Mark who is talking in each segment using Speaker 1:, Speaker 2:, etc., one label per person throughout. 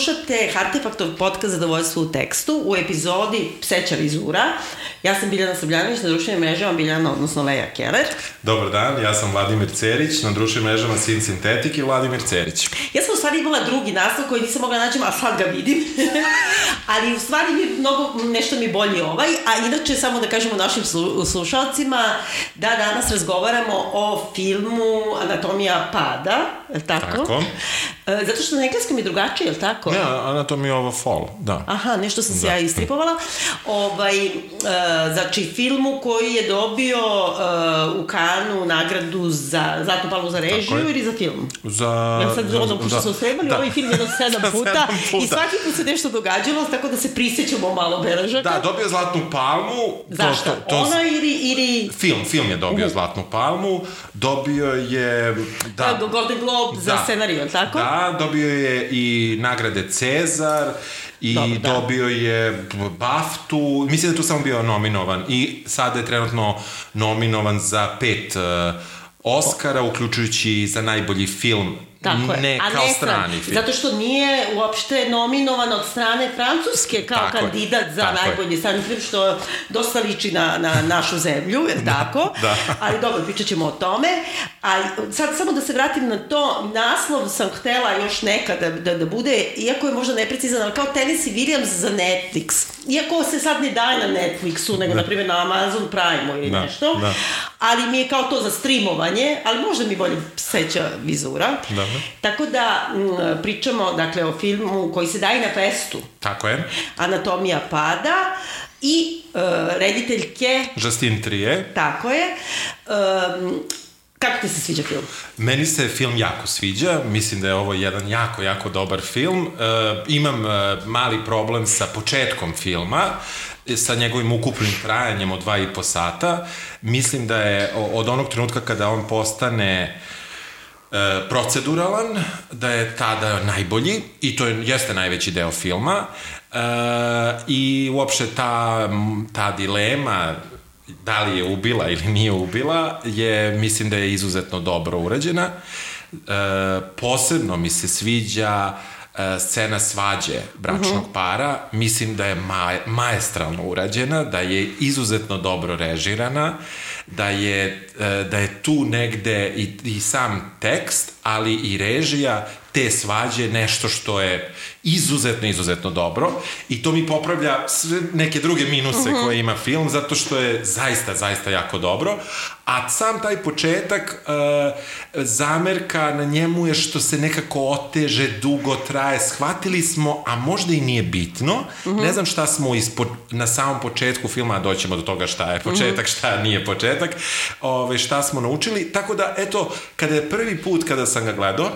Speaker 1: slušate Artefaktov podcast Zadovoljstvo u tekstu u epizodi Pseća vizura. Ja sam Biljana Srbljanović na društvenim mrežama Biljana, odnosno Leja Keller.
Speaker 2: Dobar dan, ja sam Vladimir Cerić, na društvenim mrežama Sin Sintetik i Vladimir Cerić.
Speaker 1: Ja sam u stvari imala drugi naslov koji nisam mogla naći, a sad ga vidim. Ali u stvari mi mnogo, nešto mi bolji ovaj, a inače samo da kažemo našim slu, slušalcima da danas razgovaramo o filmu Anatomija pada, je tako?
Speaker 2: Tako.
Speaker 1: E, zato što na engleskom je drugačije, je li tako?
Speaker 2: Ne, Anatomija ovo fall, da.
Speaker 1: Aha, nešto sam se da. ja istripovala. Ovaj, uh, znači, filmu koji je dobio uh, u Kanu nagradu za Zlatnu palmu za režiju ili za film?
Speaker 2: Za...
Speaker 1: Ja sad, ono, pošto da. smo srebali da. ovaj film jedno sedam puta, sedam puta i svaki put se nešto događalo, tako da se prisjećamo malo beležaka.
Speaker 2: Da, dobio Zlatnu palmu.
Speaker 1: Zašto? To, to, to... Ona ili, ili...
Speaker 2: Film, film je dobio uh. Zlatnu palmu, dobio je...
Speaker 1: Da, Golden Globe da. za scenariju, tako?
Speaker 2: Da, dobio je i nagrade Cezar i Dobre, da. dobio je Baftu, mislim da tu samo bio nominovan i sada je trenutno nominovan za pet uh, Oscara, uključujući za najbolji film Tako je. Ne A kao ne strani film.
Speaker 1: Zato što nije uopšte nominovan od strane Francuske kao tako kandidat je. za tako najbolji strani film, što dosta liči na, na našu zemlju, je da, tako? Da. Ali dobro, pričat ćemo o tome. A sad samo da se vratim na to, naslov sam htela još nekada da, da, da bude, iako je možda neprecizan, ali kao Tennessee Williams za Netflix. Iako se sad ne daje na Netflixu, nego da. na primjer na Amazon Prime ili da. nešto. Da. Ali mi je kao to za streamovanje, ali možda mi bolje seća vizura. Da. Tako da m, pričamo dakle o filmu koji se daje na festu.
Speaker 2: Tako je.
Speaker 1: Anatomija pada i uh, rediteljke
Speaker 2: Justine Trije.
Speaker 1: Tako je. Um, Kako ti se sviđa film?
Speaker 2: Meni se film jako sviđa, mislim da je ovo jedan jako, jako dobar film. E, imam e, mali problem sa početkom filma, sa njegovim ukupnim trajanjem od dva i po sata. Mislim da je od onog trenutka kada on postane e, proceduralan, da je tada najbolji i to je, jeste najveći deo filma e, i uopšte ta, ta dilema da li je ubila ili nije ubila je, mislim da je izuzetno dobro urađena. E, posebno mi se sviđa e, scena svađe bračnog uh mhm. -huh. para, mislim da je maj, majestralno urađena, da je izuzetno dobro režirana, da je, e, da je tu negde i, i sam tekst, ali i režija te svađe nešto što je izuzetno, izuzetno dobro i to mi popravlja sve neke druge minuse uh mhm. -huh. koje ima film, zato što je zaista, zaista jako dobro, a sam taj početak uh, zamerka na njemu je što se nekako oteže, dugo traje, shvatili smo, a možda i nije bitno, uh mhm. -huh. ne znam šta smo ispo, na samom početku filma, a doćemo do toga šta je početak, uh -huh. šta nije početak, ove, šta smo naučili, tako da, eto, kada je prvi put kada sam ga gledao,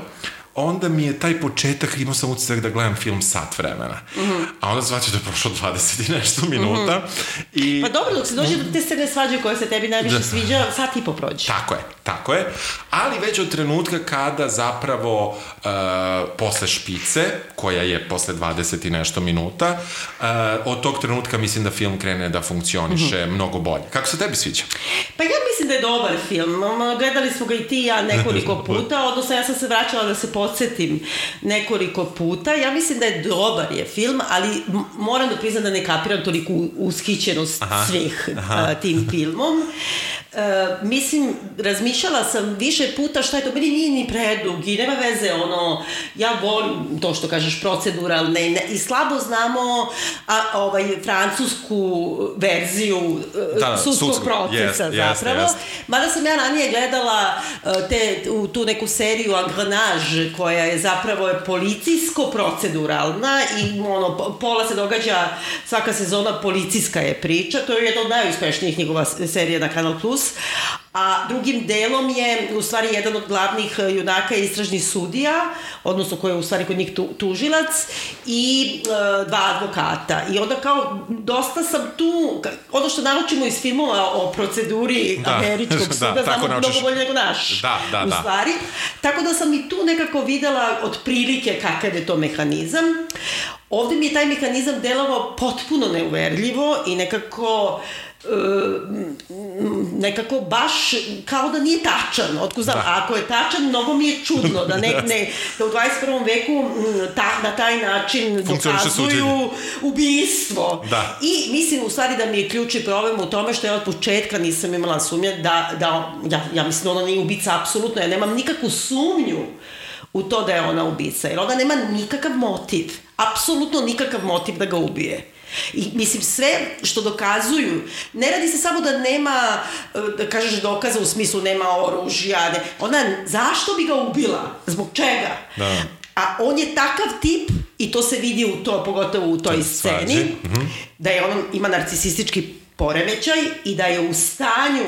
Speaker 2: onda mi je taj početak, imao sam utisak da gledam film sat vremena. Mm -hmm. A onda shvatio da je prošlo 20 i nešto minuta. Mm -hmm. I,
Speaker 1: pa dobro, dok se dođe do te scene svađe koje se tebi najviše da. sviđa, sat i po prođe.
Speaker 2: Tako je, tako je. Ali već od trenutka kada zapravo uh, posle špice, koja je posle 20 i nešto minuta, uh, od tog trenutka mislim da film krene da funkcioniše mm -hmm. mnogo bolje. Kako se tebi sviđa?
Speaker 1: Pa ja mislim da je dobar film. Gledali smo ga i ti i ja nekoliko puta, odnosno ja sam se vraćala da se podsjetim nekoliko puta. Ja mislim da je dobar je film, ali moram da priznam da ne kapiram toliko ushićenost aha, svih aha. A, tim filmom. E, mislim, razmišljala sam više puta šta je to, meni nije ni predug i nema veze, ono, ja volim to što kažeš proceduralne ne, i slabo znamo a, ovaj, francusku verziju e, da, sudskog sudsko, procesa yes, zapravo. Yes, yes. Mada sam ja ranije gledala e, te, u tu neku seriju Engrenage koja je zapravo je policijsko-proceduralna i ono, pola se događa, svaka sezona policijska je priča, to je jedna od najuspešnijih njegova serija na Kanal Plus, a drugim delom je u stvari jedan od glavnih e, junaka istražni sudija, odnosno koji je u stvari kod njih tu, tužilac i e, dva advokata. I onda kao dosta sam tu, ono što naučimo iz filmova o proceduri da, američkog da, suda, da, znamo mnogo bolje nego naš.
Speaker 2: Da, da,
Speaker 1: u
Speaker 2: da.
Speaker 1: stvari. Tako da sam i tu nekako videla od prilike kakav je to mehanizam. Ovde mi je taj mehanizam delovao potpuno neuverljivo i nekako nekako baš kao da nije tačan. Otko znam, da. ako je tačan, mnogo mi je čudno da ne, ne da u 21. veku ta, na taj način dokazuju ubijstvo.
Speaker 2: Da.
Speaker 1: I mislim u stvari da mi je ključni problem u tome što ja od početka nisam imala sumnje da, da ja, ja mislim da ona nije ubica apsolutno, ja nemam nikakvu sumnju u to da je ona ubica, jer ona nema nikakav motiv, apsolutno nikakav motiv da ga ubije. I mislim, sve što dokazuju, ne radi se samo da nema, da kažeš dokaza u smislu nema oružja, ne, ona, zašto bi ga ubila? Zbog čega?
Speaker 2: Da.
Speaker 1: A on je takav tip, i to se vidi u to, pogotovo u toj sceni, mm -hmm. da je on ima narcisistički poremećaj i da je u stanju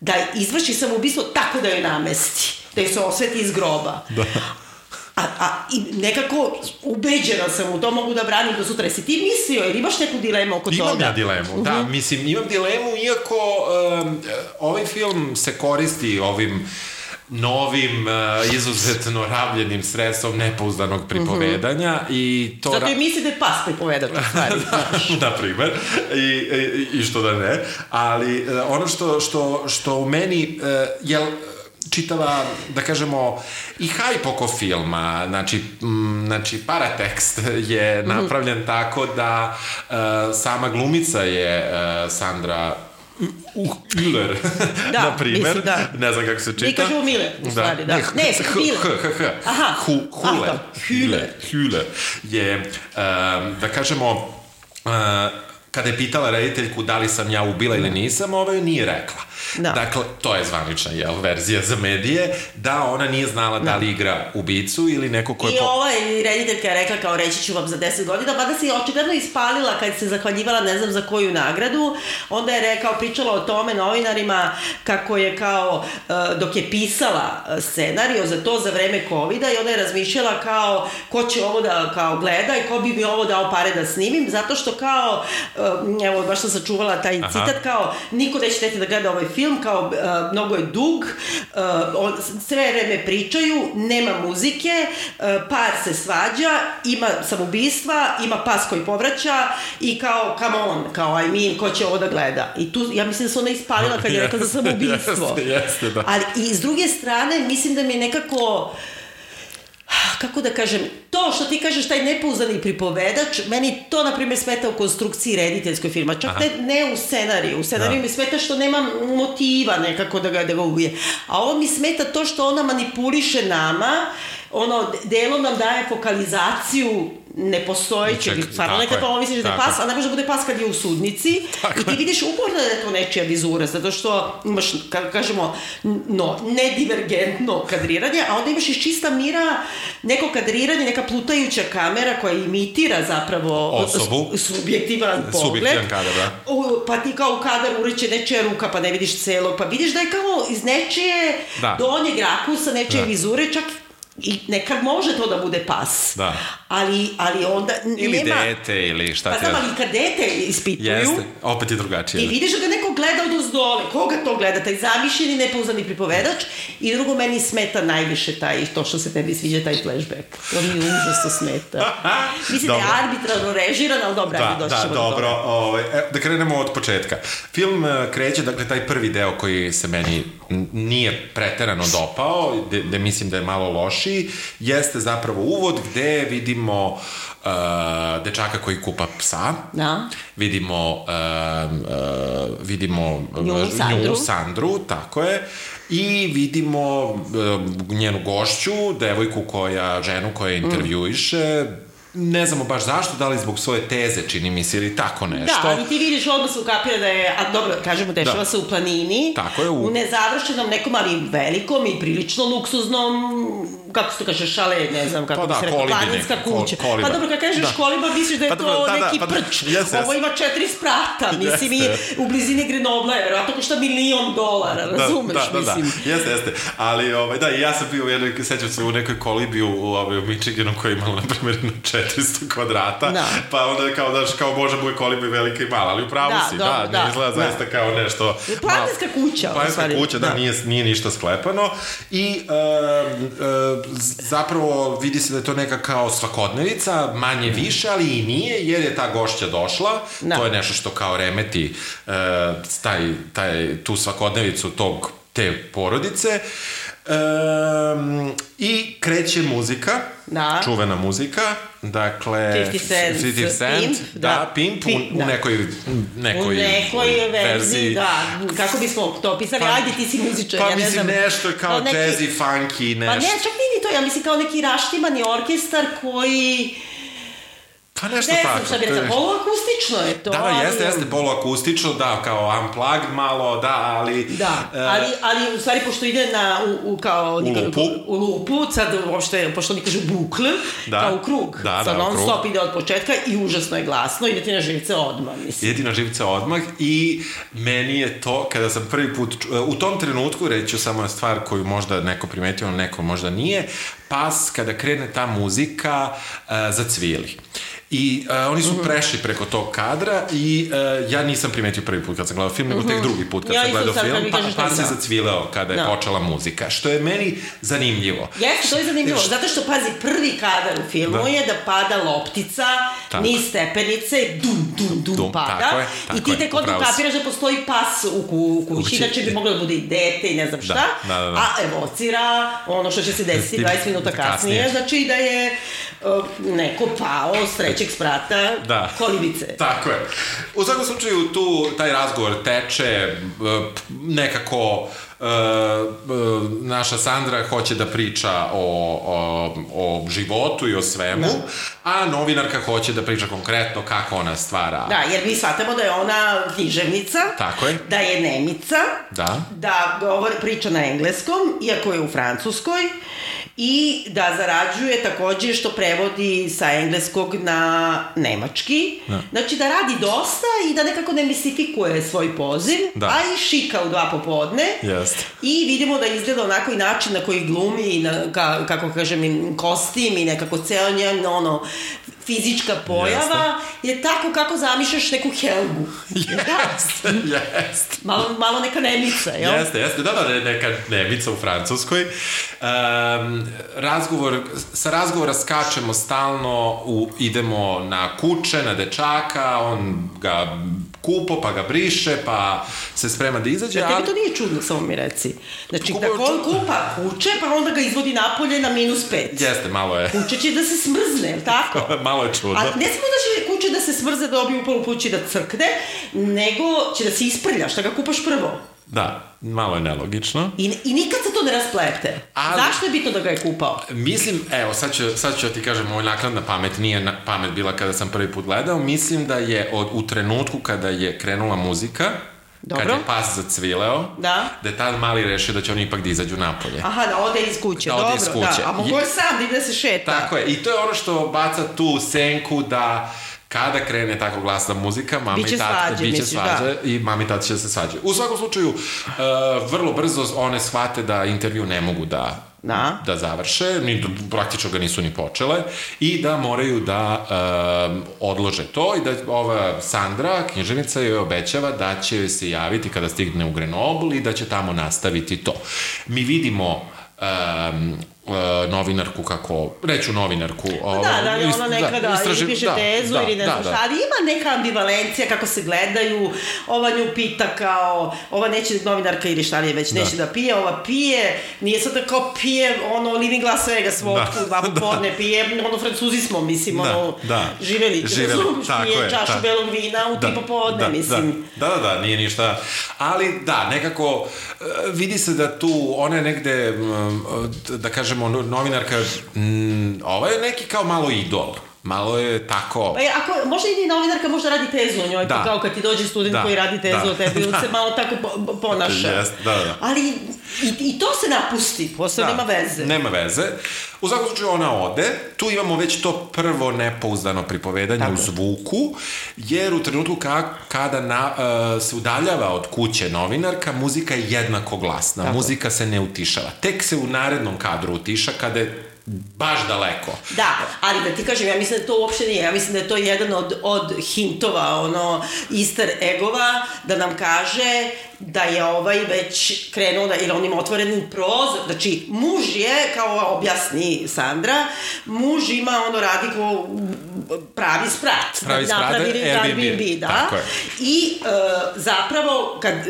Speaker 1: da izvrši samoubistvo tako da joj namesti, da joj se osveti iz groba.
Speaker 2: Da.
Speaker 1: A, a i nekako ubeđena sam u to, mogu da branim do sutra. Jesi ti mislio, ili imaš neku dilemu oko
Speaker 2: imam
Speaker 1: toga?
Speaker 2: Imam ja dilemu, uh -huh. da, mhm. mislim, imam dilemu, iako um, ovaj film se koristi ovim novim, uh, izuzetno rabljenim sredstvom nepouzdanog pripovedanja uh -huh. i to...
Speaker 1: Zato i misli da je pas pripovedač, stvari,
Speaker 2: da, na primer, I, i, i što da ne, ali uh, ono što, što, što u meni, uh, jel, čitava, da kažemo, i hajp oko filma, znači, m, znači paratekst je mhm. napravljen mm -hmm. tako da uh, sama glumica je uh, Sandra Miller,
Speaker 1: da,
Speaker 2: na primer.
Speaker 1: Mislim, da.
Speaker 2: Ne znam kako se čita. Mi
Speaker 1: kažemo Miller, u stvari, da. Ne, ne Miller.
Speaker 2: H, H, H.
Speaker 1: Aha.
Speaker 2: Hu, Huler. Hüler. Hüler je, um, da kažemo, uh, kada je pitala rediteljku da li sam ja ubila ili nisam, ovaj nije rekla. Da. Dakle, to je zvanična jel, verzija za medije, da ona nije znala da, da li igra ubicu ili neko ko je...
Speaker 1: I po... ova rediteljka je rekla kao reći ću vam za 10 godina, mada se je očigledno ispalila kad se zahvaljivala ne znam za koju nagradu, onda je rekao, pričala o tome novinarima kako je kao, e, dok je pisala e, scenario za to za vreme covid i onda je razmišljala kao ko će ovo da kao gleda i ko bi mi ovo dao pare da snimim, zato što kao, e, evo, baš sam sačuvala taj Aha. citat, kao niko neće da gleda ovaj film, kao uh, mnogo je dug, uh, on, sve vreme pričaju, nema muzike, uh, par se svađa, ima samoubistva, ima pas koji povraća i kao, come on, kao, I mean, ko će ovo da gleda? I tu, ja mislim da se ona ispalila kad je rekla za samoubistvo.
Speaker 2: jeste, jeste, da.
Speaker 1: Ali i s druge strane, mislim da mi je nekako kako da kažem, to što ti kažeš, taj nepouzdani pripovedač, meni to, na primjer, smeta u konstrukciji rediteljskoj firma, čak ne, ne u scenariju. U scenariju da. mi smeta što nema motiva nekako da ga, da ga ubije. A ovo mi smeta to što ona manipuliše nama, ono, delo nam daje fokalizaciju nepostojećeg, stvarno nekad ovo misliš da je pas, a ne može da bude pas kad je u sudnici tako. i ti vidiš uporno da je to nečija vizura, zato što imaš, kako kažemo, no, nedivergentno kadriranje, a onda imaš iz čista mira neko kadriranje, neka plutajuća kamera koja imitira zapravo
Speaker 2: osobu,
Speaker 1: subjektivan pogled. Subjektivan
Speaker 2: kadar, da.
Speaker 1: Pa ti kao u kadar ureće nečija ruka, pa ne vidiš celog, pa vidiš da je kao iz nečije da. donjeg rakusa, nečije da. vizure, čak I nekad može to da bude pas.
Speaker 2: Da.
Speaker 1: Ali, ali onda
Speaker 2: ili
Speaker 1: nema...
Speaker 2: Ili dete, ili šta
Speaker 1: pa
Speaker 2: ti...
Speaker 1: Pa znam, ali kad dete ispituju...
Speaker 2: Jeste, opet je drugačije.
Speaker 1: I vidiš da ga neko gleda od uzdole. Koga to gleda? Taj zamišljeni, nepouzani pripovedač. I drugo, meni smeta najviše taj, to što se tebi sviđa, taj flashback. To mi užasno smeta. Mislim da je arbitrarno režiran, ali dobro, da,
Speaker 2: doći da,
Speaker 1: ćemo
Speaker 2: dobro, do ovaj, e, da krenemo od početka. Film e, kreće, dakle, taj prvi deo koji se meni nije preterano dopao, gde mislim da je malo loši, jeste zapravo uvod gde vidimo uh, dečaka koji kupa psa.
Speaker 1: Da.
Speaker 2: Vidimo, uh, uh, vidimo
Speaker 1: nju Sandru.
Speaker 2: nju Sandru, tako je. I vidimo uh, njenu gošću, devojku koja, ženu koja intervjuiše, mm ne znamo baš zašto, da li zbog svoje teze, čini mi se, ili tako nešto.
Speaker 1: Da, ali ti vidiš odmah se ukapira da je, a dobro, kažemo, dešava da. se u planini.
Speaker 2: Tako je. U,
Speaker 1: u nezavršenom nekom, ali velikom i prilično luksuznom, kako se to kaže, šale, ne znam kako pa
Speaker 2: da,
Speaker 1: bi se rekao, planinska kuća.
Speaker 2: Kol, koliba.
Speaker 1: Pa dobro, kad kažeš da. koliba, misliš da je pa, to da, da, neki pa, da, prč. Yes, Ovo ima četiri sprata, mislim, i u blizini Grenobla je, verovatno košta milion dolara, da, razumeš, da, da, mislim.
Speaker 2: Da, jeste, jeste. Ali, ovaj, da, ja sam bio u jednoj, sećam se, u nekoj kolibi u, u, ovaj, u Michiganu koja je imala, na primjer, 400 kvadrata, da. pa onda kao, daš, kao može bude kolibi velika i mala, ali upravo da, si, dobro, da, da, ne izgleda da. zaista kao nešto...
Speaker 1: Planinska kuća,
Speaker 2: Planinska kuća, da, da, nije, nije ništa sklepano i uh, uh, zapravo vidi se da je to neka kao svakodnevica, manje više, ali i nije, jer je ta gošća došla.
Speaker 1: Da.
Speaker 2: To je nešto što kao remeti uh, taj, taj, tu svakodnevicu tog te porodice. Um, I kreće muzika,
Speaker 1: Da.
Speaker 2: čuvena muzika, dakle...
Speaker 1: 50 Cent,
Speaker 2: 50 Cent,
Speaker 1: Pimp,
Speaker 2: da,
Speaker 1: da.
Speaker 2: Pimp,
Speaker 1: Pimp,
Speaker 2: u, u
Speaker 1: da.
Speaker 2: nekoj, nekoj,
Speaker 1: U nekoj verziji, da. Kako bismo to opisali?
Speaker 2: Pa-
Speaker 1: Ajde, ti si muzičar,
Speaker 2: Pa
Speaker 1: ja ne
Speaker 2: mislim,
Speaker 1: znam.
Speaker 2: nešto je kao
Speaker 1: neki-
Speaker 2: jazzy, funky, nešto.
Speaker 1: Pa ne, čak nije ni to, ja mislim kao neki raštimani orkestar koji...
Speaker 2: Pa nešto
Speaker 1: Ne
Speaker 2: tako.
Speaker 1: znam šta bi
Speaker 2: to je-
Speaker 1: rekla, poluakustično je to.
Speaker 2: Da,
Speaker 1: ali-
Speaker 2: jeste, jeste poluakustično, da, kao unplugged malo, da, ali...
Speaker 1: Da,
Speaker 2: e,
Speaker 1: ali, ali u stvari pošto ide na, u, u kao...
Speaker 2: U lupu.
Speaker 1: U lupu, sad uopšte, pošto oni kažu bukl,
Speaker 2: Da.
Speaker 1: kao u krug.
Speaker 2: Da,
Speaker 1: sad
Speaker 2: da, u
Speaker 1: non
Speaker 2: krug.
Speaker 1: stop ide od početka i užasno je glasno, ide ti na živce odmah, mislim.
Speaker 2: Ide na živce odmah i meni je to, kada sam prvi put, ču- u tom trenutku, reći ću samo stvar koju možda neko primetio, neko možda nije, pas, kada krene ta muzika, uh, zacvili. I uh, oni
Speaker 1: Mhm.
Speaker 2: su prešli preko tog kadra i uh, ja nisam primetio prvi put kad sam gledao film, nego tek drugi put kad
Speaker 1: Mhm. Ja
Speaker 2: sam gledao film, pa, pa se
Speaker 1: da.
Speaker 2: zacvileo kada je
Speaker 1: Da.
Speaker 2: počela muzika, što je meni zanimljivo.
Speaker 1: Jeste, to je zanimljivo,
Speaker 2: šta-
Speaker 1: zato što, pazi, prvi kadar u filmu
Speaker 2: Da.
Speaker 1: je da pada loptica,
Speaker 2: Tako.
Speaker 1: niz stepenice, dum, dum, dum,
Speaker 2: Dum,
Speaker 1: pada.
Speaker 2: tako je,
Speaker 1: I
Speaker 2: tako
Speaker 1: ti
Speaker 2: je,
Speaker 1: tek onda kapiraš da postoji pas u, ku, u kući, inače bi moglo da bude i dete i ne znam šta,
Speaker 2: Da, da, da.
Speaker 1: a evocira ono što će se desiti 20 minuta kasnije, znači da je uh, neko pao s trećeg sprata
Speaker 2: Da.
Speaker 1: kolibice.
Speaker 2: Tako je. U svakom slučaju tu taj razgovor teče e, nekako e, e, naša Sandra hoće da priča o, o, o životu i o svemu, a novinarka hoće da priča konkretno kako ona stvara.
Speaker 1: Da, jer mi shvatamo da je ona književnica,
Speaker 2: Tako je.
Speaker 1: da je nemica,
Speaker 2: Da.
Speaker 1: da govori, priča na engleskom, iako je u francuskoj, i da zarađuje takođe što prevodi sa engleskog na nemački.
Speaker 2: Da.
Speaker 1: Znači da radi dosta i da nekako ne mistifikuje svoj poziv,
Speaker 2: Da.
Speaker 1: a i šika u dva popodne.
Speaker 2: Jeste.
Speaker 1: I vidimo da izgleda onako i način na koji glumi, i na, ka, kako kažem, kostim i nekako ceo njen, ono, fizička pojava je tako kako zamišljaš neku Helgu.
Speaker 2: Jeste, jeste.
Speaker 1: Malo, malo neka nemica, jel?
Speaker 2: Jeste, jeste, da, da, da neka nevica u Francuskoj. Um, razgovor, sa razgovora skačemo stalno, u, idemo na kuće, na dečaka, on ga kupo, pa ga briše, pa se sprema da izađe,
Speaker 1: Ja, tebi
Speaker 2: ali...
Speaker 1: to nije čudno, samo mi reci. Znači,
Speaker 2: Kako
Speaker 1: da on kupa kuće, pa onda ga izvodi napolje na minus pet.
Speaker 2: Jeste, malo je,
Speaker 1: Kuće će da se smrzne, tako?
Speaker 2: malo je čudno.
Speaker 1: A ne samo da će kuće da se smrze da dobiju upolu kući da crkne, nego će da se isprlja, šta ga kupaš prvo.
Speaker 2: Da, malo je nelogično.
Speaker 1: I, I nikad se to ne rasplete.
Speaker 2: Ali-
Speaker 1: Zašto je bitno da ga je kupao?
Speaker 2: Mislim, evo, sad ću, sad ću ti kažem, moj nakladna pamet nije na, pamet bila kada sam prvi put gledao. Mislim da je od, u trenutku kada je krenula muzika,
Speaker 1: Dobro.
Speaker 2: kad je pas zacvileo,
Speaker 1: Da.
Speaker 2: da je tad mali rešio da će oni ipak da izađu napolje.
Speaker 1: Aha, da ode iz kuće,
Speaker 2: Da ode
Speaker 1: dobro,
Speaker 2: iz kuće.
Speaker 1: da. A mogo je sam da ide da se šeta.
Speaker 2: Tako je, i to je ono što baca tu senku da kada krene tako glasna muzika, mama
Speaker 1: Biće
Speaker 2: i tata,
Speaker 1: svađe,
Speaker 2: biće
Speaker 1: misliš,
Speaker 2: svađe i mama i tata će se svađaju. U svakom slučaju, uh, vrlo brzo one shvate da intervju ne mogu da
Speaker 1: Da.
Speaker 2: da završe, ni, praktično ga nisu ni počele i da moraju da um, odlože to i da ova Sandra, književnica, joj obećava da će se javiti kada stigne u Grenoble i da će tamo nastaviti to. Mi vidimo um, uh, novinarku kako, reću novinarku.
Speaker 1: Pa da, da, ona nekada da,
Speaker 2: istraži-
Speaker 1: ili piše tezu ili ne znam šta, ali ima neka ambivalencija kako se gledaju, ova nju pita kao, ova neće novinarka ili šta li je već, neće da, pije, ova pije, nije sad da kao pije, ono, living Las Vegas vodku,
Speaker 2: Da,
Speaker 1: dva
Speaker 2: da.
Speaker 1: popodne pije, ono, francuzi smo, mislim,
Speaker 2: Da,
Speaker 1: ono,
Speaker 2: da.
Speaker 1: živeli,
Speaker 2: Živeli,
Speaker 1: razumiješ,
Speaker 2: tako
Speaker 1: pije
Speaker 2: je,
Speaker 1: čašu
Speaker 2: tako.
Speaker 1: belog vina u tri popodne,
Speaker 2: da,
Speaker 1: mislim.
Speaker 2: Da, da, da, nije ništa. Ali da, nekako e, vidi se da tu ona je negde, da kažemo, no- novinarka, m, ovo je neki kao malo idol. Malo je tako...
Speaker 1: Pa ako, možda i novinarka možda radi tezu o njoj,
Speaker 2: Da.
Speaker 1: kao kad ti dođe student
Speaker 2: Da,
Speaker 1: koji radi tezu
Speaker 2: da.
Speaker 1: o tebi, on se malo tako po, ponaša.
Speaker 2: Jest, da, da.
Speaker 1: Ali i, i to se napusti, posle nema veze.
Speaker 2: Nema veze. U svakom slučaju ona ode. Tu imamo već to prvo nepouzdano pripovedanje
Speaker 1: Tako
Speaker 2: u zvuku, jer u trenutku ka, kada na, uh, se udaljava od kuće novinarka, muzika je jednako glasna.
Speaker 1: Tako.
Speaker 2: Muzika se ne utišava. Tek se u narednom kadru utiša kada je baš daleko.
Speaker 1: Da, ali da ti kažem, ja mislim da to uopšte nije. Ja mislim da je to jedan od, od hintova, ono, easter egova, da nam kaže da je ovaj već krenuo da, ili on ima otvoreni prozor, znači muž je, kao objasni Sandra, muž ima, ono, radi ko pravi sprat.
Speaker 2: Pravi
Speaker 1: da,
Speaker 2: sprat,
Speaker 1: napravili
Speaker 2: Airbnb,
Speaker 1: Airbnb, da.
Speaker 2: tako je.
Speaker 1: I e, zapravo, kad, e,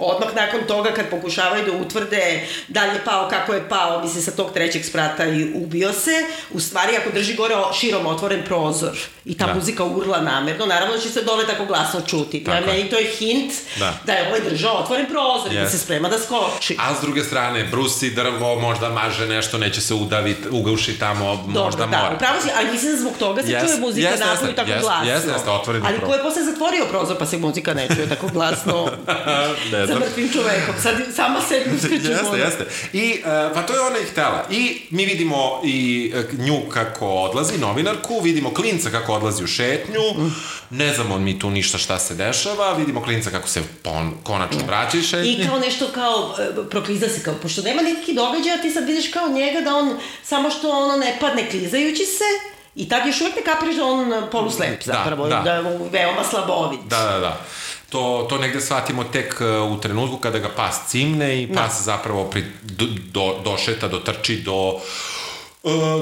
Speaker 1: odmah nakon toga, kad pokušavaju da utvrde da li je pao, kako je pao, misli sa tog trećeg sprata i ubio se, u stvari ako drži gore o- širom otvoren prozor i ta
Speaker 2: Da.
Speaker 1: muzika urla namerno, naravno da će se dole tako glasno čuti.
Speaker 2: Tako je.
Speaker 1: meni to je hint
Speaker 2: Da.
Speaker 1: da je ovaj držao otvoren prozor i da
Speaker 2: Yes.
Speaker 1: se sprema da skoči.
Speaker 2: A s druge strane, brusi drvo, možda maže nešto, neće se udaviti, uguši tamo, možda
Speaker 1: Dobro, da,
Speaker 2: mora.
Speaker 1: upravo si, ali mislim da zbog toga se
Speaker 2: Jeste,
Speaker 1: čuje muzika
Speaker 2: jeste,
Speaker 1: napolju
Speaker 2: jeste,
Speaker 1: tako
Speaker 2: jeste,
Speaker 1: glasno.
Speaker 2: jeste, jeste, otvoreni
Speaker 1: Ali ko je posle zatvorio prozor pa se muzika ne čuje tako glasno
Speaker 2: ne
Speaker 1: za mrtvim čovekom. Sad sama sebi uskreću
Speaker 2: Jeste, jeste. I, uh, pa to je ona i htela. I mi vidimo i uh, nju kako odlazi, novinarku, vidimo klinca kako odlazi u šetnju, ne znamo mi tu ništa šta se dešava, vidimo klinca kako se pon, konačno šetnje.
Speaker 1: I kao nešto kao, e, prokliza se kao, pošto nema neki događaja, ti sad vidiš kao njega da on, samo što ono ne padne klizajući se, i tad još uvijek ne kapiraš da on poluslep
Speaker 2: Da,
Speaker 1: zapravo,
Speaker 2: da.
Speaker 1: da, je veoma slabovid.
Speaker 2: Da, da, da. To, to negde shvatimo tek uh, u trenutku kada ga pas cimne i pas zapravo pri, do, do, došeta, dotrči do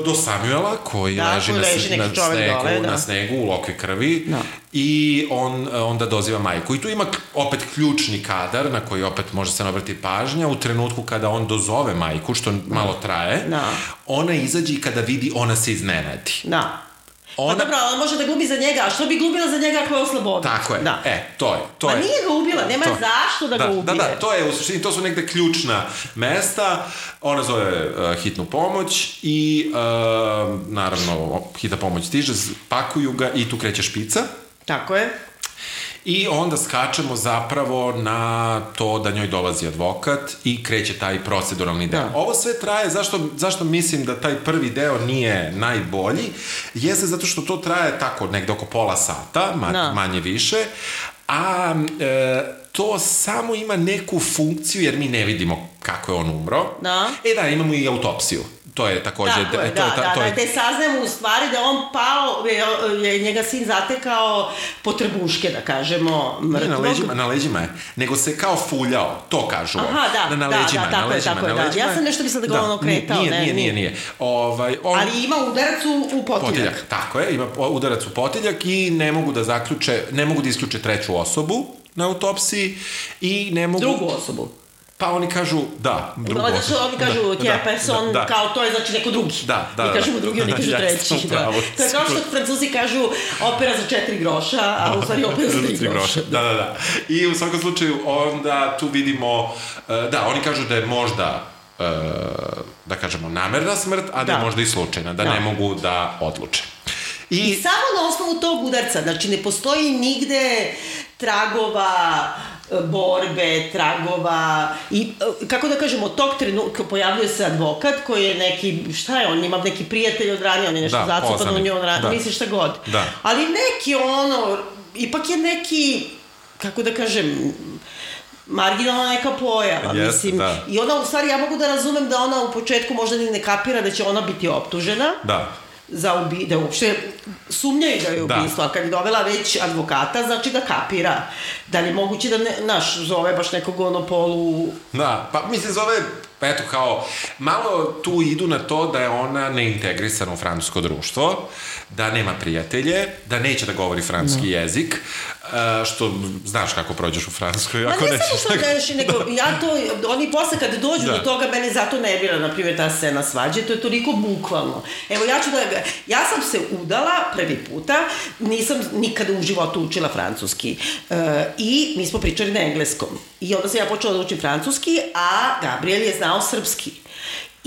Speaker 2: do Samuela koji
Speaker 1: Da,
Speaker 2: leži, na,
Speaker 1: leži
Speaker 2: na, snegu,
Speaker 1: dole, da.
Speaker 2: na snegu u lokve krvi
Speaker 1: Da.
Speaker 2: i on uh, onda doziva majku. I tu ima opet ključni kadar na koji opet može se nabrati pažnja u trenutku kada on dozove majku, što malo traje,
Speaker 1: Da.
Speaker 2: ona izađe i kada vidi, ona se iznenadi.
Speaker 1: Da.
Speaker 2: Ona-
Speaker 1: Pa dobro, ona može da glumi za njega, a što bi glumila za njega ako je oslabovid?
Speaker 2: Tako je.
Speaker 1: Da.
Speaker 2: E, to je. To je.
Speaker 1: nije ga ubila, nema
Speaker 2: To.
Speaker 1: zašto da,
Speaker 2: da,
Speaker 1: ga ubije.
Speaker 2: Da, da, to je u suštini, to su negde ključna mesta. Ona zove uh, hitnu pomoć i uh, naravno hitna pomoć stiže, pakuju ga i tu kreće špica.
Speaker 1: Tako je.
Speaker 2: I onda skačemo zapravo na to da njoj dolazi advokat i kreće taj proceduralni deo.
Speaker 1: Da.
Speaker 2: Ovo sve traje, zašto, zašto mislim da taj prvi deo nije najbolji, jeste zato što to traje tako negde oko pola sata, ma,
Speaker 1: Da.
Speaker 2: manje više, a e, to samo ima neku funkciju jer mi ne vidimo kako je on umro.
Speaker 1: Da.
Speaker 2: E da, imamo i autopsiju. To je takođe...
Speaker 1: Tako je,
Speaker 2: to
Speaker 1: da,
Speaker 2: je, ta-
Speaker 1: da,
Speaker 2: to
Speaker 1: da,
Speaker 2: je,
Speaker 1: gde saznajemo u stvari da on pao, je, je njega sin zatekao po trbuške, da kažemo, mrtvog.
Speaker 2: na leđima, na leđima je, nego se kao fuljao, to kažu.
Speaker 1: Aha, da,
Speaker 2: na, na
Speaker 1: da,
Speaker 2: leđima,
Speaker 1: da, tako
Speaker 2: na
Speaker 1: je,
Speaker 2: leđima,
Speaker 1: tako je, da.
Speaker 2: leđima
Speaker 1: Ja sam nešto mislila da ga on okretao,
Speaker 2: nije,
Speaker 1: ne,
Speaker 2: nije, nije,
Speaker 1: nije.
Speaker 2: Ovaj, on,
Speaker 1: Ali ima udarac u, u potiljak.
Speaker 2: potiljak, tako je, ima udarac u potiljak i ne mogu da zaključe, ne mogu da isključe treću osobu na autopsiji i ne mogu...
Speaker 1: Drugu osobu.
Speaker 2: Pa oni kažu, da, drugu
Speaker 1: Onda
Speaker 2: osobu.
Speaker 1: što oni kažu
Speaker 2: da,
Speaker 1: da,
Speaker 2: da,
Speaker 1: person,
Speaker 2: da, da.
Speaker 1: kao to je znači neko drugi.
Speaker 2: Da, da,
Speaker 1: Mi
Speaker 2: da,
Speaker 1: kažemo
Speaker 2: da.
Speaker 1: drugi, oni kažu treći. Da.
Speaker 2: upravo.
Speaker 1: To je kao što francuzi kažu opera za četiri groša, a u stvari opera za tri groša.
Speaker 2: Da, da, da. I u svakom slučaju onda tu vidimo, e, da, oni kažu da je možda e, da kažemo namerna smrt, a da, je
Speaker 1: Da.
Speaker 2: možda i slučajna, da,
Speaker 1: Da.
Speaker 2: ne mogu da odluče. I,
Speaker 1: I samo na osnovu tog udarca, znači ne postoji nigde tragova borbe, tragova i e, kako da kažemo, tog trenutka pojavljuje se advokat koji je neki, šta je on, ima neki prijatelj od ranije, on je nešto
Speaker 2: Da,
Speaker 1: zacupan u njoj,
Speaker 2: Da.
Speaker 1: misli šta god.
Speaker 2: Da.
Speaker 1: Ali neki ono, ipak je neki, kako da kažem, marginalna neka pojava,
Speaker 2: Jeste,
Speaker 1: mislim.
Speaker 2: da.
Speaker 1: I ona, u stvari, ja mogu da razumem da ona u početku možda ni ne kapira da će ona biti optužena
Speaker 2: da,
Speaker 1: za ubi, da uopšte sumnjaju da je
Speaker 2: Da.
Speaker 1: ubistvo, a kad je dovela već advokata, znači da kapira. Da li je moguće da, ne, naš, zove baš nekog ono polu...
Speaker 2: da, pa mislim zove, pa eto kao, malo tu idu na to da je ona neintegrisana u francusko društvo, da nema prijatelje, da neće da govori francuski jezik, e, što znaš kako prođeš u Francuskoj,
Speaker 1: Ma
Speaker 2: ako
Speaker 1: ne samo što
Speaker 2: da
Speaker 1: neš, nego ja to, oni posle kad dođu
Speaker 2: Da.
Speaker 1: do toga, mene zato nervira, na primjer, ta scena svađe, to je toliko bukvalno. Evo, ja ću da, ja sam se udala prvi puta, nisam nikada u životu učila francuski. E, I mi smo pričali na engleskom. I onda sam ja počela da učim francuski, a Gabriel je znao srpski.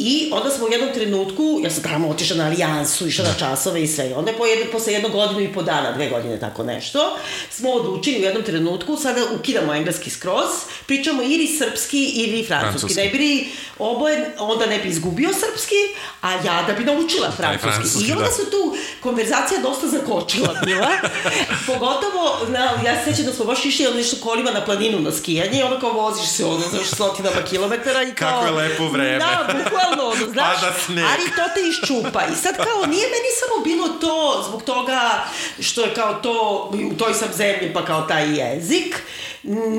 Speaker 1: I onda smo u jednom trenutku, ja sam tamo otišla na alijansu, išla na časove i sve. I onda po jedno, posle jednog godinu i po dana, dve godine, tako nešto, smo odlučili u jednom trenutku, sada ukidamo engleski skroz, pričamo ili srpski ili francuski.
Speaker 2: Francuski.
Speaker 1: Ne bi oboje, onda ne bi izgubio srpski, a ja da bi naučila francuski.
Speaker 2: francuski,
Speaker 1: I onda
Speaker 2: da.
Speaker 1: su tu konverzacija dosta zakočila bila. Pogotovo, na, ja se sećam da smo baš išli ono nešto kolima na planinu na skijanje i onda kao voziš se ono, znaš, stotinama kilometara i kao...
Speaker 2: Kako je lepo vreme.
Speaker 1: Da, bukvalno bukvalno, ono, znaš,
Speaker 2: Pada sneg.
Speaker 1: ali to te iščupa. I sad kao, nije meni samo bilo to zbog toga što je kao to, u toj sam zemlji, pa kao taj jezik,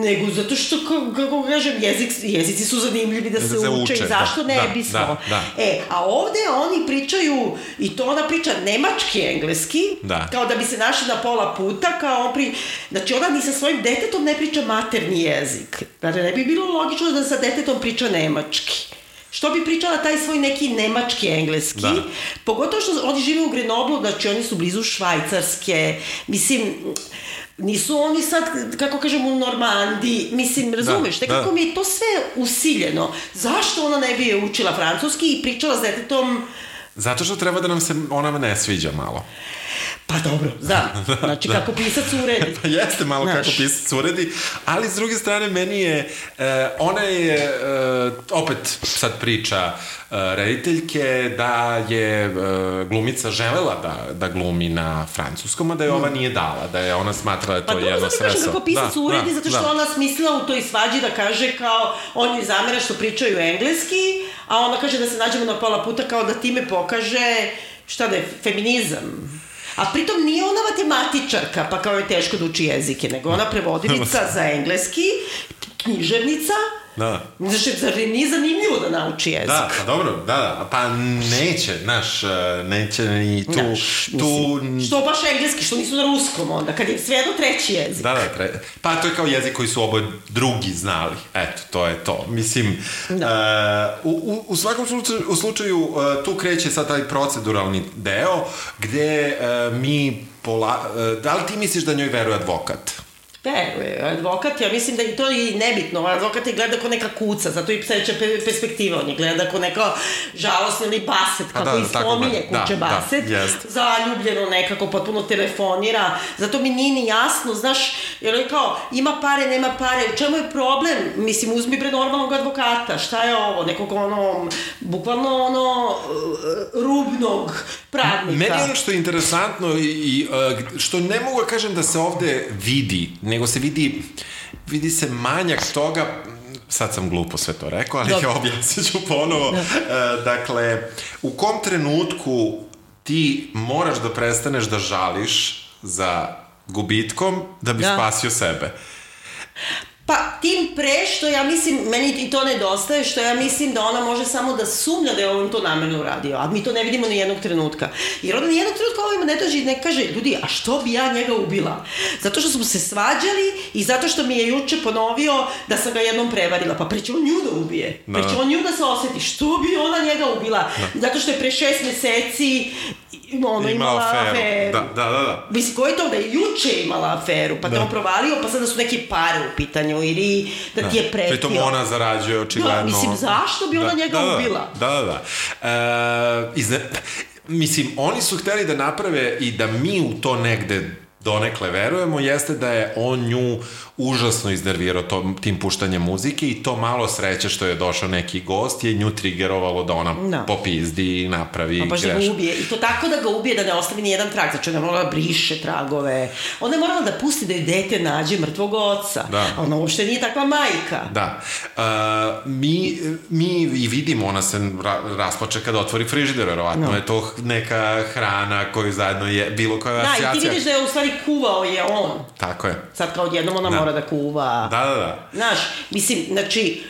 Speaker 1: nego zato što, kako, kažem, jezik, jezici su zanimljivi da se,
Speaker 2: se
Speaker 1: uče,
Speaker 2: uče,
Speaker 1: i zašto
Speaker 2: da,
Speaker 1: ne
Speaker 2: da,
Speaker 1: bismo.
Speaker 2: da, da.
Speaker 1: E, a ovde oni pričaju, i to ona priča nemački, engleski,
Speaker 2: Da.
Speaker 1: kao da bi se našli na pola puta, kao on pri... Znači, ona ni sa svojim detetom ne priča materni jezik. Znači, ne bi bilo logično da sa detetom priča nemački. Što bi pričala taj svoj neki nemački engleski,
Speaker 2: Da.
Speaker 1: pogotovo što oni žive u Grenoblu, znači oni su blizu Švajcarske, mislim, nisu oni sad, kako kažem, u Normandiji, mislim, razumeš,
Speaker 2: da.
Speaker 1: nekako mi je to sve usiljeno. Zašto ona ne bi učila francuski i pričala s detetom
Speaker 2: Zato što treba da nam se ona ne sviđa malo.
Speaker 1: Pa dobro, znam. Znači, kako pisac uredi.
Speaker 2: Pa jeste malo
Speaker 1: Znaš.
Speaker 2: kako pisac uredi, ali s druge strane meni je, e, ona je, e, opet sad priča e, rediteljke, da je e, glumica želela da, da glumi na francuskom, a da je ova nije dala, da je ona smatrala da je
Speaker 1: Pa
Speaker 2: to
Speaker 1: dobro,
Speaker 2: jedno
Speaker 1: zato kažem
Speaker 2: sredstvo.
Speaker 1: kako pisac
Speaker 2: Da,
Speaker 1: uredi,
Speaker 2: da,
Speaker 1: zato što
Speaker 2: da.
Speaker 1: ona smislila u toj svađi da kaže kao, on joj zamera što pričaju engleski, a ona kaže da se nađemo na pola puta kao da time pokaže, šta da je, feminizam. A pritom nije ona matematičarka, pa kao je teško da uči jezike, nego ona prevodilica za engleski, književnica,
Speaker 2: Da.
Speaker 1: Znači, zar je nije zanimljivo da nauči jezik?
Speaker 2: Da, pa dobro, da, da, pa neće, znaš, e, neće ni tu,
Speaker 1: Znaš,
Speaker 2: tu,
Speaker 1: mislim, što baš engleski, što nisu na ruskom onda, kad je sve jedno treći jezik.
Speaker 2: Da, da, tre... pa to je kao jezik koji su oboje drugi znali. Eto, to je to. Mislim, da. uh, u, u, u svakom slučaju, u slučaju uh, tu kreće sad taj proceduralni deo gde uh, mi pola... Uh, da li ti misliš da njoj veruje advokat?
Speaker 1: Veruje, advokat, ja mislim da i to je nebitno, advokat je gleda ko neka kuca, zato i sledeća pe perspektiva, on je gleda ko neka žalostna ili baset, kako
Speaker 2: da,
Speaker 1: i
Speaker 2: da, tako
Speaker 1: spominje
Speaker 2: gleda.
Speaker 1: kuće
Speaker 2: Da, da,
Speaker 1: baset,
Speaker 2: jest.
Speaker 1: zaljubljeno nekako, potpuno telefonira, zato mi nije ni jasno, znaš, jer je kao, ima pare, nema pare, u čemu je problem? Mislim, uzmi bre normalnog advokata, šta je ovo, nekog ono, bukvalno ono, uh, rubnog pravnika.
Speaker 2: Meni je ono što je interesantno i, uh, što ne mogu da kažem da se ovde vidi, nego se vidi, vidi se manjak toga, sad sam glupo sve to rekao, ali
Speaker 1: Dobro.
Speaker 2: ja objasnit ću ponovo. Uh, dakle, u kom trenutku ti moraš da prestaneš da žališ za gubitkom da bi
Speaker 1: Da.
Speaker 2: spasio sebe.
Speaker 1: Pa tim pre što ja mislim, meni i to nedostaje, što ja mislim da ona može samo da sumnja da je on to namerno uradio, a mi to ne vidimo ni jednog trenutka. Jer ona ni jednog trenutka ovima ne dođe i ne kaže, ljudi, a što bi ja njega ubila? Zato što smo se svađali i zato što mi je juče ponovio da sam ga jednom prevarila, pa pre će on nju da ubije.
Speaker 2: Da.
Speaker 1: on nju da se oseti, što bi ona njega ubila? Zato što je pre šest meseci ono, imala, aferu.
Speaker 2: Da, da, da. da.
Speaker 1: Mislim, ko je to da je juče imala aferu, pa da,
Speaker 2: Da.
Speaker 1: on provalio, pa sada su neke pare u pitanju, ili da, ti je pretio.
Speaker 2: Pritom ona zarađuje očigledno.
Speaker 1: Da, mislim, zašto bi ona njega
Speaker 2: da,
Speaker 1: ubila?
Speaker 2: Da, da, da. E, izne, mislim, oni su hteli da naprave i da mi u to negde donekle verujemo, jeste da je on nju užasno iznervirao tom, tim puštanjem muzike i to malo sreće što je došao neki gost je nju trigerovalo da ona
Speaker 1: Da.
Speaker 2: popizdi i napravi
Speaker 1: Pa baš da ga ubije. I to tako da ga ubije da ne ostavi ni jedan trag. Znači ona je morala da briše tragove. Ona je morala da pusti da je dete nađe mrtvog oca.
Speaker 2: Da.
Speaker 1: A ona uopšte nije takva majka.
Speaker 2: Da. Uh, mi, mi i vidimo, ona se ra rasplače kada otvori frižider, verovatno
Speaker 1: No.
Speaker 2: je to neka hrana koju zajedno je, bilo koja
Speaker 1: Da, i
Speaker 2: asocijacija.
Speaker 1: ti vidiš da je u stvari kuvao je on.
Speaker 2: Tako je.
Speaker 1: Sad kao odjednom ona
Speaker 2: Da.
Speaker 1: mora da kuva.
Speaker 2: Da, da, da.
Speaker 1: Znaš, mislim, znači,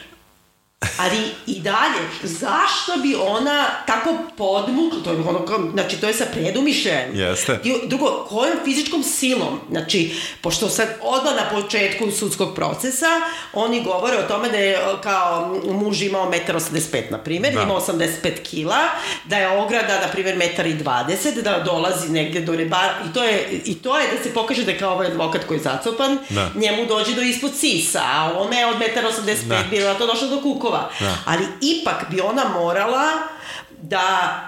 Speaker 1: ali i dalje, zašto bi ona tako podmukla, to je ono, kao- znači to je sa predumišljajem.
Speaker 2: Jeste.
Speaker 1: I drugo, kojom fizičkom silom, znači, pošto sad odmah na početku sudskog procesa, oni govore o tome da je kao muž imao 1,85 m, na primjer,
Speaker 2: Da.
Speaker 1: imao 85 kila, da je ograda, na primjer, 1,20 m, da dolazi negde do rebara, i to je, i to je da se pokaže da je kao ovaj advokat koji je zacopan,
Speaker 2: Da.
Speaker 1: njemu dođe do ispod sisa, a ona je od 1,85
Speaker 2: Da.
Speaker 1: m bila to došla do kukova.
Speaker 2: Da.
Speaker 1: Ali ipak bi ona morala da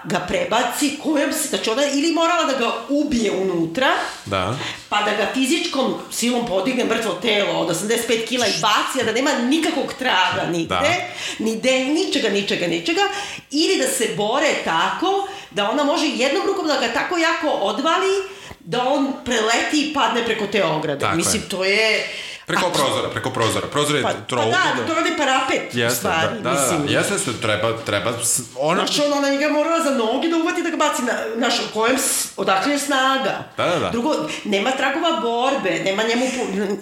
Speaker 1: ga prebaci kojom se, znači ona ili morala da ga ubije unutra,
Speaker 2: Da.
Speaker 1: pa da ga fizičkom silom podigne mrtvo telo od 85 kila i baci, a da nema nikakvog traga nigde,
Speaker 2: Da.
Speaker 1: ni de, ničega, ničega, ničega, ili da se bore tako da ona može jednom rukom da ga tako jako odvali da on preleti i padne preko te ograde.
Speaker 2: Tako je.
Speaker 1: Mislim, to je...
Speaker 2: Preko prozora, preko prozora. Prozor je
Speaker 1: Pa,
Speaker 2: tro...
Speaker 1: pa da, to je parapet, u
Speaker 2: Jeste,
Speaker 1: stvari,
Speaker 2: da, da,
Speaker 1: mislim.
Speaker 2: da, jeste, jeste, treba, treba, ona,
Speaker 1: Znaš, ono, ona njega morala za noge da uvati da ga baci na, znaš, u kojem, odakle je snaga.
Speaker 2: Da, da, da.
Speaker 1: Drugo, nema tragova borbe, nema njemu...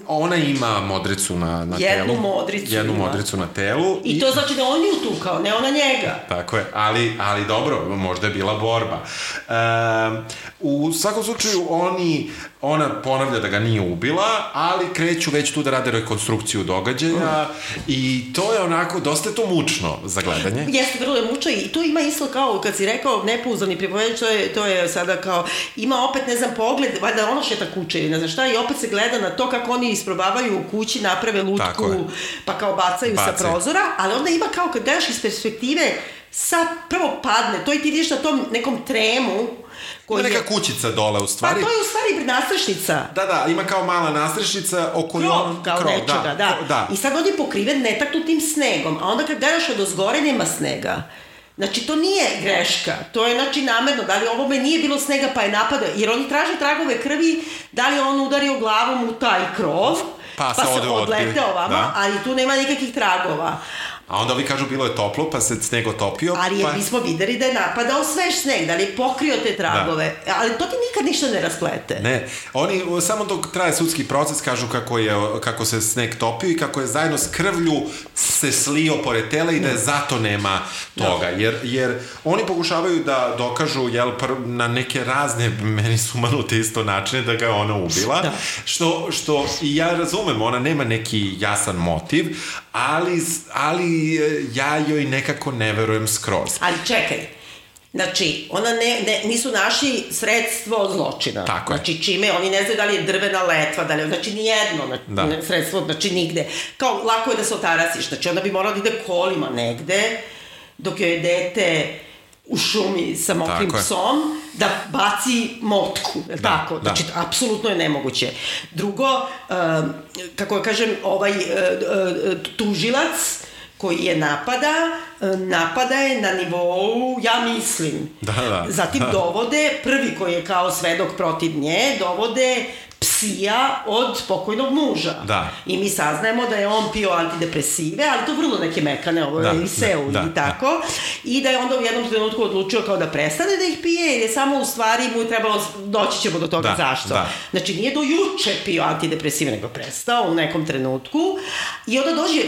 Speaker 2: ona ima modricu na, na
Speaker 1: Jednu
Speaker 2: telu.
Speaker 1: modricu
Speaker 2: Jednu
Speaker 1: ima.
Speaker 2: modricu na telu.
Speaker 1: I to znači da on nju tukao, ne ona njega.
Speaker 2: Tako je, ali, ali dobro, možda je bila borba. E, u svakom slučaju, oni, ona ponavlja da ga nije ubila, ali kreću već tu da rade rekonstrukciju događaja i to je onako, dosta je to mučno za gledanje.
Speaker 1: Jeste, vrlo je muča i tu ima isto kao, kad si rekao nepouzdani pripovedač, to je, to je sada kao, ima opet, ne znam, pogled, valjda ono šeta kuće ili ne znam šta, i opet se gleda na to kako oni isprobavaju u kući, naprave lutku, pa kao bacaju,
Speaker 2: Bacaju.
Speaker 1: sa prozora, ali onda ima kao, kad gledaš iz perspektive, sad prvo padne, to i ti vidiš na tom nekom tremu,
Speaker 2: Ima
Speaker 1: koji je...
Speaker 2: neka kućica dole u
Speaker 1: Pa
Speaker 2: stvari.
Speaker 1: to je u stvari nastrešnica.
Speaker 2: Da, da, ima kao mala nastrešnica oko
Speaker 1: krov, kao
Speaker 2: krov,
Speaker 1: nečega, da.
Speaker 2: ko- da.
Speaker 1: I sad on je pokriven netaknutim snegom, a onda kad gledaš od ozgore nema snega. Znači, to nije greška, to je znači namerno, da li ovome nije bilo snega pa je napadao, jer oni traže tragove krvi, da li on udario glavom u taj krov,
Speaker 2: Pa
Speaker 1: pa
Speaker 2: se
Speaker 1: odleteo vama,
Speaker 2: da.
Speaker 1: ali tu nema nikakvih tragova.
Speaker 2: A onda ovi kažu bilo je toplo, pa se sneg otopio.
Speaker 1: Ali
Speaker 2: pa...
Speaker 1: mi smo videli da je napadao svež sneg, da li je pokrio te tragove, ali to ti nikad ništa ne rasplete.
Speaker 2: Ne, oni samo dok traje sudski proces kažu kako, je, kako se sneg topio i kako je zajedno s krvlju se slio pored tela i da je zato nema toga. Jer, jer oni pokušavaju da dokažu jel, pr, na neke razne, meni su manute isto načine da ga je ona ubila.
Speaker 1: Da.
Speaker 2: Što, što i ja razumem, ona nema neki jasan motiv, ali, ali ja joj nekako ne verujem skroz.
Speaker 1: Ali čekaj, Znači, ona ne, ne, nisu naši sredstvo zločina.
Speaker 2: Tako je.
Speaker 1: Znači, čime, oni ne znaju da li je drvena letva, da li je, znači, nijedno na,
Speaker 2: Da.
Speaker 1: ne, sredstvo, znači, nigde. Kao, lako je da se otarasiš, znači, onda bi morala da ide kolima negde, dok joj je dete u šumi sa mokrim
Speaker 2: Tako je.
Speaker 1: psom, da baci motku, je
Speaker 2: Da,
Speaker 1: tako?
Speaker 2: da.
Speaker 1: Znači, apsolutno je nemoguće. Drugo, um, kako ja kažem, ovaj uh, uh, tužilac koji je napada, uh, napada je na nivou, ja mislim.
Speaker 2: Da, da.
Speaker 1: Zatim
Speaker 2: Da.
Speaker 1: dovode, prvi koji je kao svedok protiv nje, dovode psija od pokojnog muža.
Speaker 2: Da.
Speaker 1: I mi saznajemo da je on pio antidepresive, ali to vrlo neke mekane, ovo
Speaker 2: Da,
Speaker 1: je i seu
Speaker 2: da, da,
Speaker 1: i tako. I da je onda u jednom trenutku odlučio kao da prestane da ih pije, jer je samo u stvari mu je trebalo, doći ćemo do toga
Speaker 2: Da,
Speaker 1: zašto.
Speaker 2: da.
Speaker 1: Znači nije do juče pio antidepresive, nego prestao u nekom trenutku. I onda dođe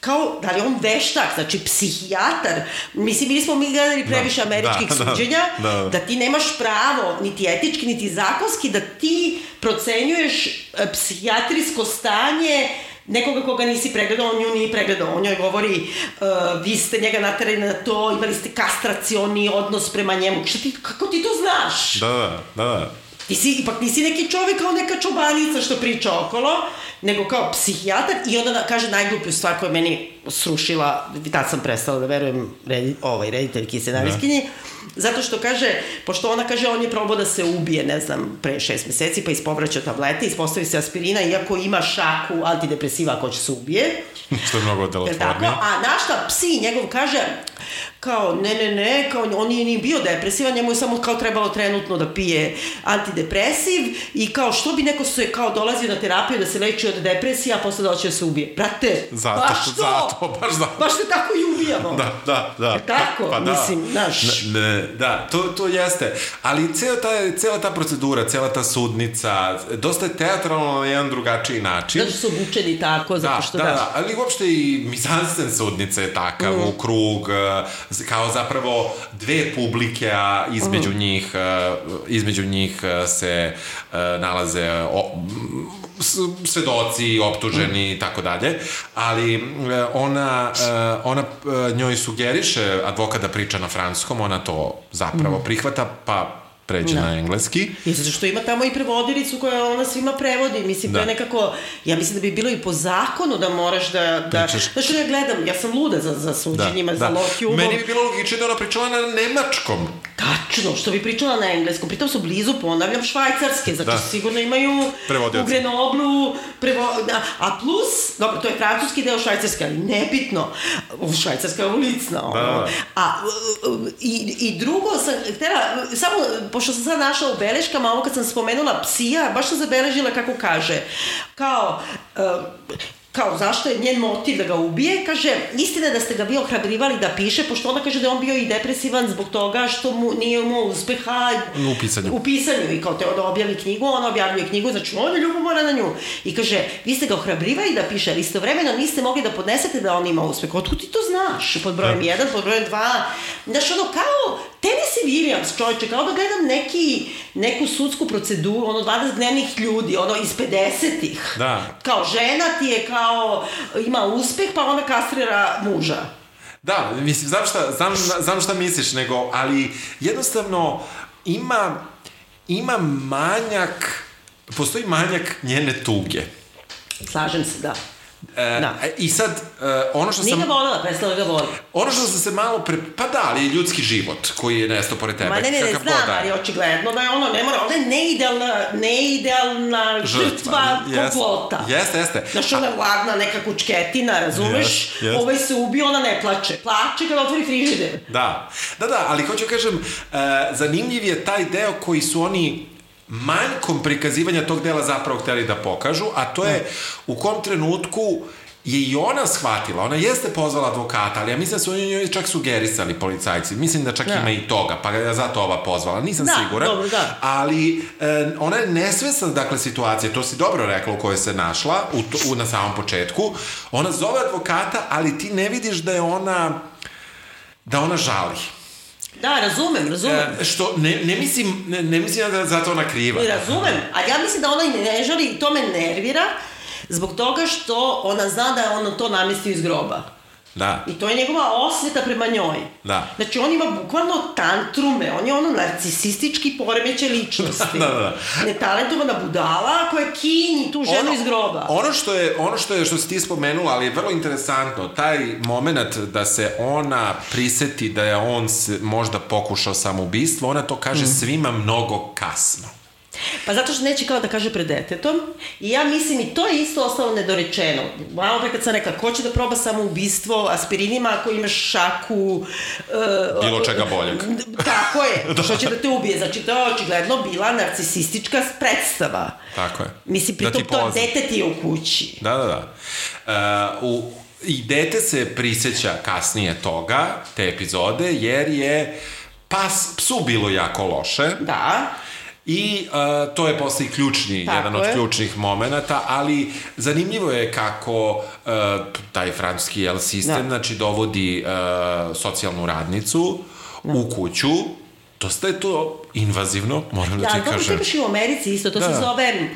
Speaker 1: kao, da li on veštak, znači psihijatar, mislim, mi nismo mi gledali previše
Speaker 2: Da,
Speaker 1: američkih
Speaker 2: da, da,
Speaker 1: suđenja,
Speaker 2: da, da.
Speaker 1: da ti nemaš pravo, niti etički, niti zakonski, da ti procenjuješ e, psihijatrijsko stanje nekoga koga nisi pregledao, on nju nije pregledao, on njoj govori uh, vi ste njega naterali na to, imali ste kastracioni odnos prema njemu, šta ti, kako ti to znaš?
Speaker 2: Da, da, da, da.
Speaker 1: Ti si, ipak nisi neki čovek kao neka čobanica što priča okolo, nego kao psihijatar i onda da, kaže najgluplju stvar koja je meni srušila, tad sam prestala da verujem redi, ovaj, rediteljki i scenarijskinji, zato što kaže, pošto ona kaže on je probao da se ubije, ne znam, pre šest meseci, pa ispovraća tablete, ispostavi se aspirina, iako ima šaku antidepresiva ako će se ubije,
Speaker 2: Što je mnogo
Speaker 1: Jel tako?
Speaker 2: delotvornije.
Speaker 1: A našta psi njegov kaže kao ne, ne, ne, kao on nije ni bio depresivan, njemu je samo kao trebalo trenutno da pije antidepresiv i kao što bi neko se kao dolazio na terapiju da se leči od depresije, a posle doće da se ubije. Brate,
Speaker 2: Zato,
Speaker 1: baš to!
Speaker 2: zato, baš zato.
Speaker 1: Baš te tako i ubijamo.
Speaker 2: Da, da, da.
Speaker 1: Je tako?
Speaker 2: Pa da.
Speaker 1: Mislim, znaš.
Speaker 2: Ne, ne, da, to, to jeste. Ali cela ta, cela ta procedura, cela ta sudnica, dosta je teatralno na jedan drugačiji način.
Speaker 1: Zato što su obučeni tako, zato
Speaker 2: Da,
Speaker 1: što
Speaker 2: da,
Speaker 1: da.
Speaker 2: da, ali uopšte i mizansen sudnica je takav
Speaker 1: Mm.
Speaker 2: u krug, kao zapravo dve publike, a između
Speaker 1: Mm.
Speaker 2: njih, eh, između njih eh, se eh, nalaze o, svedoci, optuženi i tako dalje, ali ona, ona njoj sugeriše advokat da priča na franskom, ona to zapravo prihvata, pa pređe.
Speaker 1: Da.
Speaker 2: na engleski.
Speaker 1: I zato što ima tamo i prevodilicu koja ona svima prevodi. Mislim, da. to
Speaker 2: Da.
Speaker 1: je nekako, ja mislim da bi bilo i po zakonu da moraš da... da
Speaker 2: Pričaš.
Speaker 1: Znaš, ja gledam, ja sam luda za, za suđenjima, za low humor.
Speaker 2: Meni bi bilo logično da ona pričala na nemačkom.
Speaker 1: Da, tačno, što bi pričala na engleskom. Pritom su blizu, ponavljam, švajcarske, znači
Speaker 2: Da.
Speaker 1: sigurno imaju
Speaker 2: Prevodioce.
Speaker 1: u Grenoblu, prevo, da, a plus, dobro, to je francuski deo švajcarske, ali nebitno, švajcarska je ulicna, ono.
Speaker 2: Da, da.
Speaker 1: A, i, i drugo sam htela, samo, pošto sam sad našla u beleškama, ovo kad sam spomenula psija, baš sam zabeležila kako kaže, kao, uh, kao zašto je njen motiv da ga ubije, kaže, istina je da ste ga bio ohrabrivali da piše, pošto ona kaže da je on bio i depresivan zbog toga što mu nije imao uspeha
Speaker 2: U pisanju.
Speaker 1: u pisanju i kao teo da objavi knjigu, ona objavljuje knjigu, znači on je ljubomora na nju. I kaže, vi ste ga ohrabrivali da piše, ali istovremeno niste mogli da podnesete da on ima uspeh. Otkud ti to znaš? Pod brojem 1, pod brojem 2. Znaš, ono kao Tennessee Williams, čovječe, kao da gledam neki, neku sudsku proceduru, ono 20 dnevnih ljudi, ono iz 50-ih.
Speaker 2: Da.
Speaker 1: Kao žena ti je kao, ima uspeh, pa ona kastrira muža.
Speaker 2: Da, mislim, znam šta, znam, znam šta misliš, nego, ali jednostavno ima, ima manjak, postoji manjak njene tuge.
Speaker 1: Slažem se, da.
Speaker 2: E,
Speaker 1: Da.
Speaker 2: I sad, e, ono što
Speaker 1: Nije
Speaker 2: sam...
Speaker 1: ga voljela, prestala ga voli.
Speaker 2: Ono što sam se malo pre... Pa da, ali je ljudski život koji je nestao pored tebe.
Speaker 1: Ma ne, ne, ne, znam,
Speaker 2: da
Speaker 1: ali očigledno da je ono, ne mora, ona je neidealna, neidealna žrtva
Speaker 2: Jeste,
Speaker 1: komplota.
Speaker 2: Jeste, jeste.
Speaker 1: Znaš, ona je ladna neka kučketina, razumeš?
Speaker 2: Jest, jest.
Speaker 1: Ovaj se ubio, ona ne plače. Plače kada otvori frižider.
Speaker 2: Da, da, da, ali hoću kažem, e, zanimljiv je taj deo koji su oni manjkom prikazivanja tog dela zapravo hteli da pokažu, a to je u kom trenutku je i ona shvatila, ona jeste pozvala advokata, ali ja mislim da su njoj čak sugerisali policajci, mislim da čak
Speaker 1: Da.
Speaker 2: ima i toga, pa je zato ova pozvala, nisam
Speaker 1: Da,
Speaker 2: siguran,
Speaker 1: dobro, da.
Speaker 2: ali e, ona je nesvesna, dakle, situacije, to si dobro rekla u kojoj se našla, u, to- u, na samom početku, ona zove advokata, ali ti ne vidiš da je ona, da ona žali.
Speaker 1: Da, razumem, razumem.
Speaker 2: E, što, ne, ne mislim, ne, ne mislim da je zato ona kriva.
Speaker 1: I razumem, ali ja mislim da ona i ne žali i to me nervira zbog toga što ona zna da je ono to namestio iz groba.
Speaker 2: Da.
Speaker 1: I to je njegova osveta prema njoj.
Speaker 2: Da.
Speaker 1: Znači, on ima bukvalno tantrume, on je ono narcisistički poremećaj ličnosti.
Speaker 2: Da, da, da.
Speaker 1: Netalentovana budala koja kinji tu ženu iz groba.
Speaker 2: Ono što je, ono što je, što si ti spomenula, ali je vrlo interesantno, taj moment da se ona priseti da je on se, možda pokušao samoubistvo, ona to kaže
Speaker 1: Mm.
Speaker 2: svima mnogo kasno.
Speaker 1: Pa zato što neće kao da kaže pred detetom. I ja mislim, i to je isto ostalo nedorečeno. Malo pre kad sam rekla, ko će da proba samo ubistvo aspirinima ako imaš šaku... Uh,
Speaker 2: Bilo čega boljeg.
Speaker 1: Tako je, što će da te ubije. Znači, to je očigledno bila narcisistička predstava.
Speaker 2: Tako je.
Speaker 1: Mislim,
Speaker 2: Da
Speaker 1: pritom
Speaker 2: ti
Speaker 1: to dete ti je u kući.
Speaker 2: Da, da, da. E, u, I dete se prisjeća kasnije toga, te epizode, jer je pas, psu bilo jako loše.
Speaker 1: Da.
Speaker 2: I uh, to je posle i ključni,
Speaker 1: Tako
Speaker 2: jedan od
Speaker 1: je.
Speaker 2: ključnih momenata, ali zanimljivo je kako uh, taj francuski jel, sistem,
Speaker 1: Da.
Speaker 2: znači dovodi uh, socijalnu radnicu u kuću, dosta je to invazivno, moram da,
Speaker 1: Da,
Speaker 2: ti
Speaker 1: dobro, to
Speaker 2: kažem.
Speaker 1: imaš i u Americi isto, to
Speaker 2: Da.
Speaker 1: se zove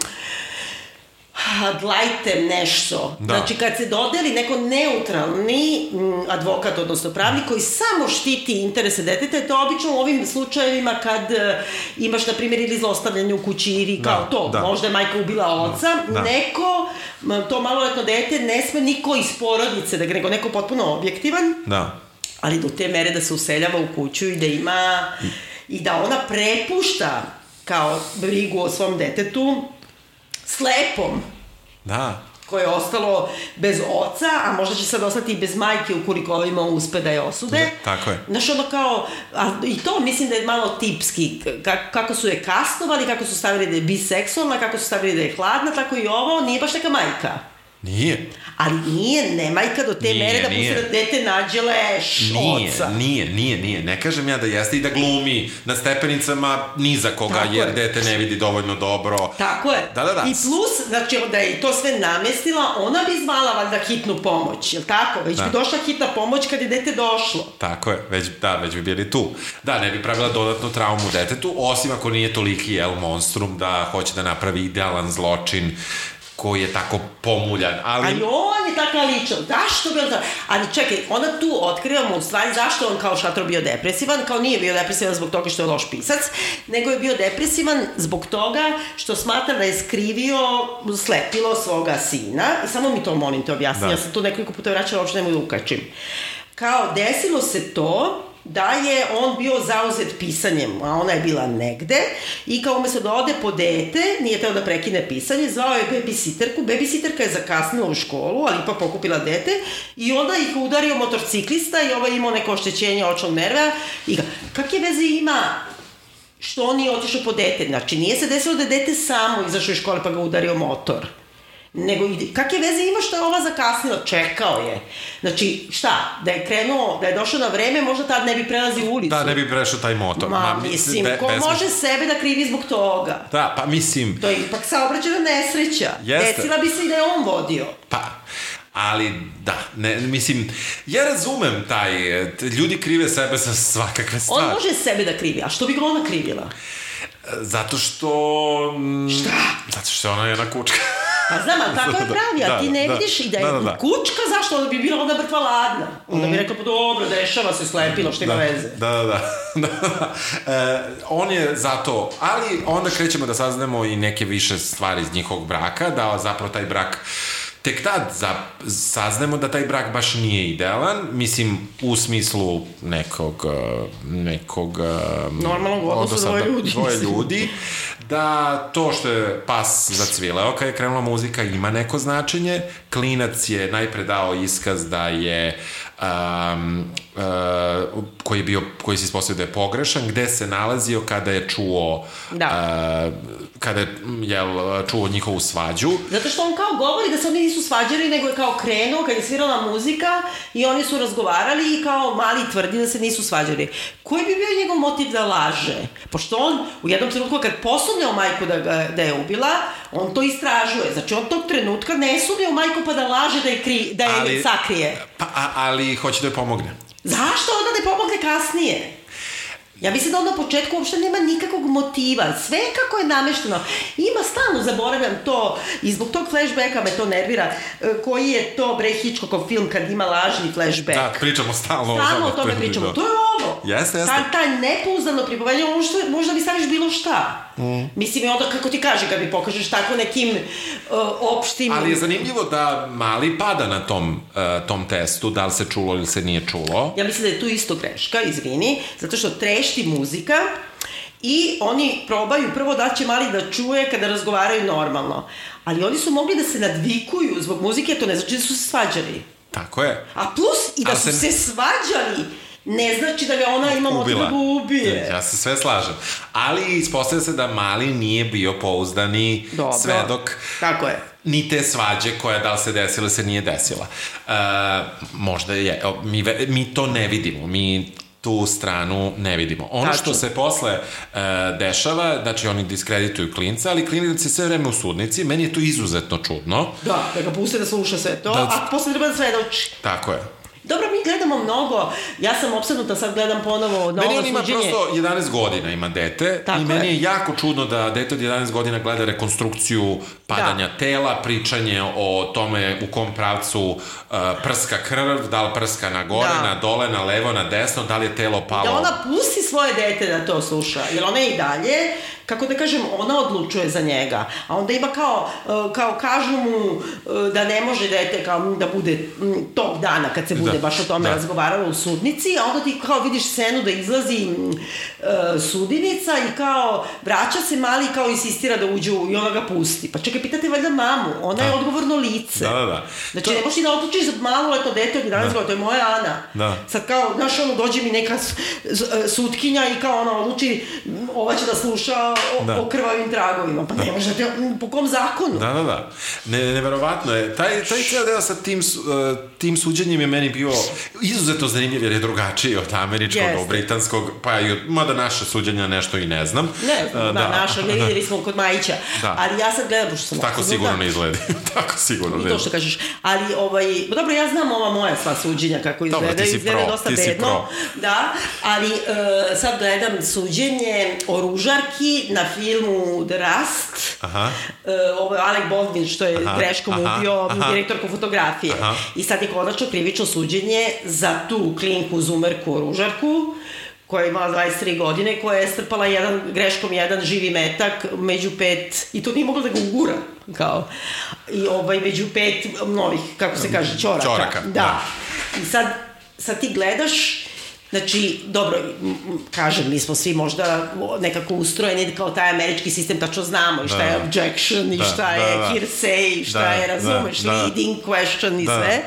Speaker 1: adlajtem nešto.
Speaker 2: Da.
Speaker 1: Znači, kad se dodeli neko neutralni m, advokat, odnosno pravnik, koji samo štiti interese deteta, je to obično u ovim slučajevima kad e, imaš, na primjer, ili zlostavljanje u kući ili kao
Speaker 2: Da,
Speaker 1: to,
Speaker 2: da.
Speaker 1: možda je majka ubila oca,
Speaker 2: Da.
Speaker 1: neko, to maloletno dete, ne sme niko iz porodice, da nego neko potpuno objektivan,
Speaker 2: Da.
Speaker 1: ali do te mere da se useljava u kuću i da ima i da ona prepušta kao brigu o svom detetu slepom
Speaker 2: Da.
Speaker 1: koje je ostalo bez oca, a možda će sad ostati i bez majke ukoliko ovima uspe da je osude.
Speaker 2: Tako je.
Speaker 1: Znaš, ono kao, a, i to mislim da je malo tipski, ka, kako su je kastovali, kako su stavili da je biseksualna, kako su stavili da je hladna, tako i ovo, nije baš neka majka.
Speaker 2: Nije.
Speaker 1: Ali nije majka do te
Speaker 2: Nije,
Speaker 1: mere da
Speaker 2: nije.
Speaker 1: pusti da dete nađe leš
Speaker 2: Nije,
Speaker 1: oca.
Speaker 2: nije, nije, nije. Ne kažem ja da jeste i da glumi na stepenicama niza koga,
Speaker 1: Tako
Speaker 2: jer
Speaker 1: je.
Speaker 2: dete ne vidi dovoljno dobro.
Speaker 1: Tako je.
Speaker 2: Da, da, da.
Speaker 1: I plus, znači, da je to sve namestila, ona bi zvala valjda hitnu pomoć, jel tako? Već
Speaker 2: Da.
Speaker 1: bi došla hitna pomoć kad je dete došlo.
Speaker 2: Tako je, već, da, već bi bili tu. Da, ne bi pravila dodatnu traumu detetu, osim ako nije toliki, jel, monstrum da hoće da napravi idealan zločin koji je tako pomuljan, ali...
Speaker 1: Ali on je taka ličan, zašto bi on ta... Ali čekaj, onda tu otkrivamo u stvari zašto on kao šatro bio depresivan, kao nije bio depresivan zbog toga što je loš pisac, nego je bio depresivan zbog toga što smatra da je skrivio slepilo svoga sina, i samo mi to molim te objasni,
Speaker 2: Da.
Speaker 1: ja sam tu nekoliko puta vraćala, uopšte nemoj da ukačim. Kao, desilo se to, da je on bio zauzet pisanjem, a ona je bila negde i kao umesto da ode po dete, nije teo da prekine pisanje, zvao je babysitterku, babysitterka je zakasnila u školu, ali ipak pokupila dete i onda ih udario motorciklista i ovaj imao neko oštećenje očnog nerva i ga, kakve veze ima što on nije otišao po dete? Znači, nije se desilo da je dete samo izašao iz škole pa ga udario motor nego ide, kakve veze ima što je ova zakasnila, čekao je. Znači, šta, da je krenuo, da je došao na vreme, možda tad ne bi prelazio ulicu.
Speaker 2: Da, ne bi prešao taj motor.
Speaker 1: Ma, Ma mislim, be, ko bez... može sebe da krivi zbog toga?
Speaker 2: Da, pa mislim...
Speaker 1: To je ipak saobraćena nesreća. Jeste. Desila bi se i da je on vodio.
Speaker 2: Pa, ali da, ne, mislim, ja razumem taj, ljudi krive sebe za svakakve stvari.
Speaker 1: On može sebe da krivi, a što bi ga ona krivila?
Speaker 2: Zato što...
Speaker 1: Šta?
Speaker 2: Zato što je ona kučka.
Speaker 1: Pa znam, ali tako je da, pravi, a da, ti ne da, vidiš i da je da, da, da. kučka, zašto? Onda bi bila onda mrtva ladna. Onda bi mm. rekla, pa dobro, dešava se, slepilo, što ima
Speaker 2: da,
Speaker 1: veze.
Speaker 2: Da, da, da. da. E, on je zato, ali onda krećemo da saznamo i neke više stvari iz njihovog braka, da zapravo taj brak tek tad za, saznemo da taj brak baš nije idealan, mislim u smislu nekog nekog
Speaker 1: normalnog odnosa dvoje ljudi,
Speaker 2: dvoje ljudi da to što je pas zacvileo kad je krenula muzika ima neko značenje, klinac je najpre dao iskaz da je um, uh, koji je bio, koji se ispostavio da je pogrešan, gde se nalazio kada je čuo da. uh, kada je jel, čuo njihovu svađu.
Speaker 1: Zato što on kao govori da se oni nisu svađali, nego je kao krenuo kad je svirala muzika i oni su razgovarali i kao mali tvrdi da se nisu svađali. Koji bi bio njegov motiv da laže? Pošto on u jednom trenutku kad posumnjao majku da, ga, da je ubila, on to istražuje. Znači on tog trenutka ne sumnja u majku pa da laže da je, kri, da je ali, sakrije.
Speaker 2: Pa, a, ali hoće da je pomogne.
Speaker 1: Zašto onda da je pomogne kasnije? Ja mislim da on na početku uopšte nema nikakvog motiva. Sve kako je namešteno. Ima stalno, zaboravljam to, i zbog tog flashbacka me to nervira, e, koji je to Bre Hitchcockov film kad ima lažni flashback.
Speaker 2: Da, pričamo stalno.
Speaker 1: Stalno o tome pričamo. Da. To je ovo.
Speaker 2: Jeste, jeste.
Speaker 1: Ta, taj nepouzdano pripovedanje, možda, možda mi staviš bilo šta. Mm. Mislim, i onda, kako ti kaže, kad mi pokažeš tako nekim uh, opštim...
Speaker 2: Ali je zanimljivo da mali pada na tom, uh, tom testu, da li se čulo ili se nije čulo.
Speaker 1: Ja mislim da je tu isto greška, izvini, zato što trešti muzika i oni probaju prvo da će mali da čuje kada razgovaraju normalno. Ali oni su mogli da se nadvikuju zbog muzike, to ne znači da su se svađali.
Speaker 2: Tako je.
Speaker 1: A plus i da A su se... se svađali ne znači da ga ona ima motiv da ubije.
Speaker 2: Ja se sve slažem. Ali ispostavlja se da Mali nije bio pouzdani Dobro. svedok.
Speaker 1: Tako je.
Speaker 2: Ni te svađe koja da li se desila se nije desila. Uh, možda je, mi, mi to ne vidimo. Mi tu stranu ne vidimo. Ono Tačno. što se posle uh, dešava, znači oni diskredituju klinca, ali klinac je sve vreme u sudnici, meni je to izuzetno čudno.
Speaker 1: Da, da ga puste da sluša sve to, da, a posle treba da svedoči.
Speaker 2: Tako je.
Speaker 1: Dobro, mi gledamo mnogo, ja sam opsednuta, sad gledam ponovo novo
Speaker 2: Meni on ima suđenje. prosto 11 godina, ima dete Tako i meni je. je jako čudno da dete od 11 godina gleda rekonstrukciju padanja da. tela, pričanje o tome u kom pravcu uh, prska krv, da li prska na gore, da. na dole, na levo, na desno, da li je telo palo.
Speaker 1: Da ona pusti svoje dete da to sluša, jer ona je i dalje kako da kažem, ona odlučuje za njega. A onda ima kao, e, kao kažu mu e, da ne može dete kao da bude tog dana kad se bude da, baš o tome da. razgovaralo u sudnici, a onda ti kao vidiš scenu da izlazi uh, sudinica i kao vraća se mali kao insistira da uđe i ona ga pusti. Pa čekaj, pitate valjda mamu, ona da. je odgovorno lice.
Speaker 2: Da, da, da.
Speaker 1: Znači, to... ne možeš ti da odlučiš za malo leto dete od 11 da. godina, to je moja Ana.
Speaker 2: Da.
Speaker 1: Sad kao, znaš, ono, dođe mi neka sutkinja i kao ona odluči, ova će da sluša o, da. o krvavim tragovima. Pa ne možete, po kom zakonu?
Speaker 2: Da, da, da. Ne, neverovatno je. Taj, taj ceo deo sa tim, uh, tim suđenjem je meni bio izuzetno zanimljiv jer je drugačiji od američkog, od britanskog, pa i od, mada naše suđenja nešto i ne znam.
Speaker 1: Ne, uh, da, da, naša, ne vidjeli smo kod Majića. Da. Ali ja sad gledam, pošto sam...
Speaker 2: Tako sigurno ne izgledi. Tako sigurno ne.
Speaker 1: I to što kažeš. Ali, ovaj, dobro, ja znam ova moja sva suđenja kako izgleda. Dobro, ti si izgleda pro, dosta ti bedno. Pro. Da, ali uh, sad gledam suđenje o ružarki na filmu The Rust. Aha. Uh, ovo je Alec Baldwin što je aha, greškom aha, ubio aha. direktorku fotografije. Aha. I sad je konačno krivično suđenje za tu klinku zumerku ružarku koja je imala 23 godine, koja je strpala jedan, greškom jedan živi metak među pet, i to nije mogla da ga ugura, kao, i ovaj, među pet novih, kako se kaže, čoraka.
Speaker 2: Čoraka, da.
Speaker 1: da. I sad, sad ti gledaš Znači, dobro, kažem, mi smo svi možda nekako ustrojeni kao taj američki sistem, tačno znamo i šta
Speaker 2: Da,
Speaker 1: je objection i
Speaker 2: Da,
Speaker 1: šta
Speaker 2: da,
Speaker 1: je
Speaker 2: da.
Speaker 1: hearsay i šta
Speaker 2: Da,
Speaker 1: je,
Speaker 2: da,
Speaker 1: razumeš,
Speaker 2: da.
Speaker 1: leading question i
Speaker 2: Da.
Speaker 1: sve.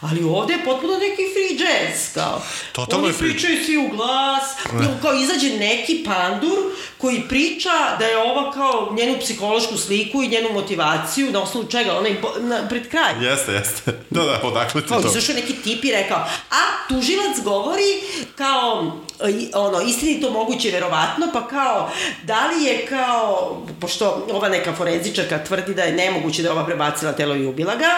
Speaker 1: Ali ovde je potpuno neki free jazz, kao.
Speaker 2: Totalno
Speaker 1: Oni pričaju svi u glas, i kao izađe neki pandur koji priča da je ova kao njenu psihološku sliku i njenu motivaciju, na osnovu čega, ona je na, pred kraj.
Speaker 2: Jeste, jeste. Da, da, odakle ti
Speaker 1: Kao,
Speaker 2: to?
Speaker 1: izašao neki tip i rekao, a tužilac govori kao, ono, istinito moguće verovatno, pa kao, da li je kao, pošto ova neka forenzičarka tvrdi da je nemoguće da je ova prebacila telo i ubila ga,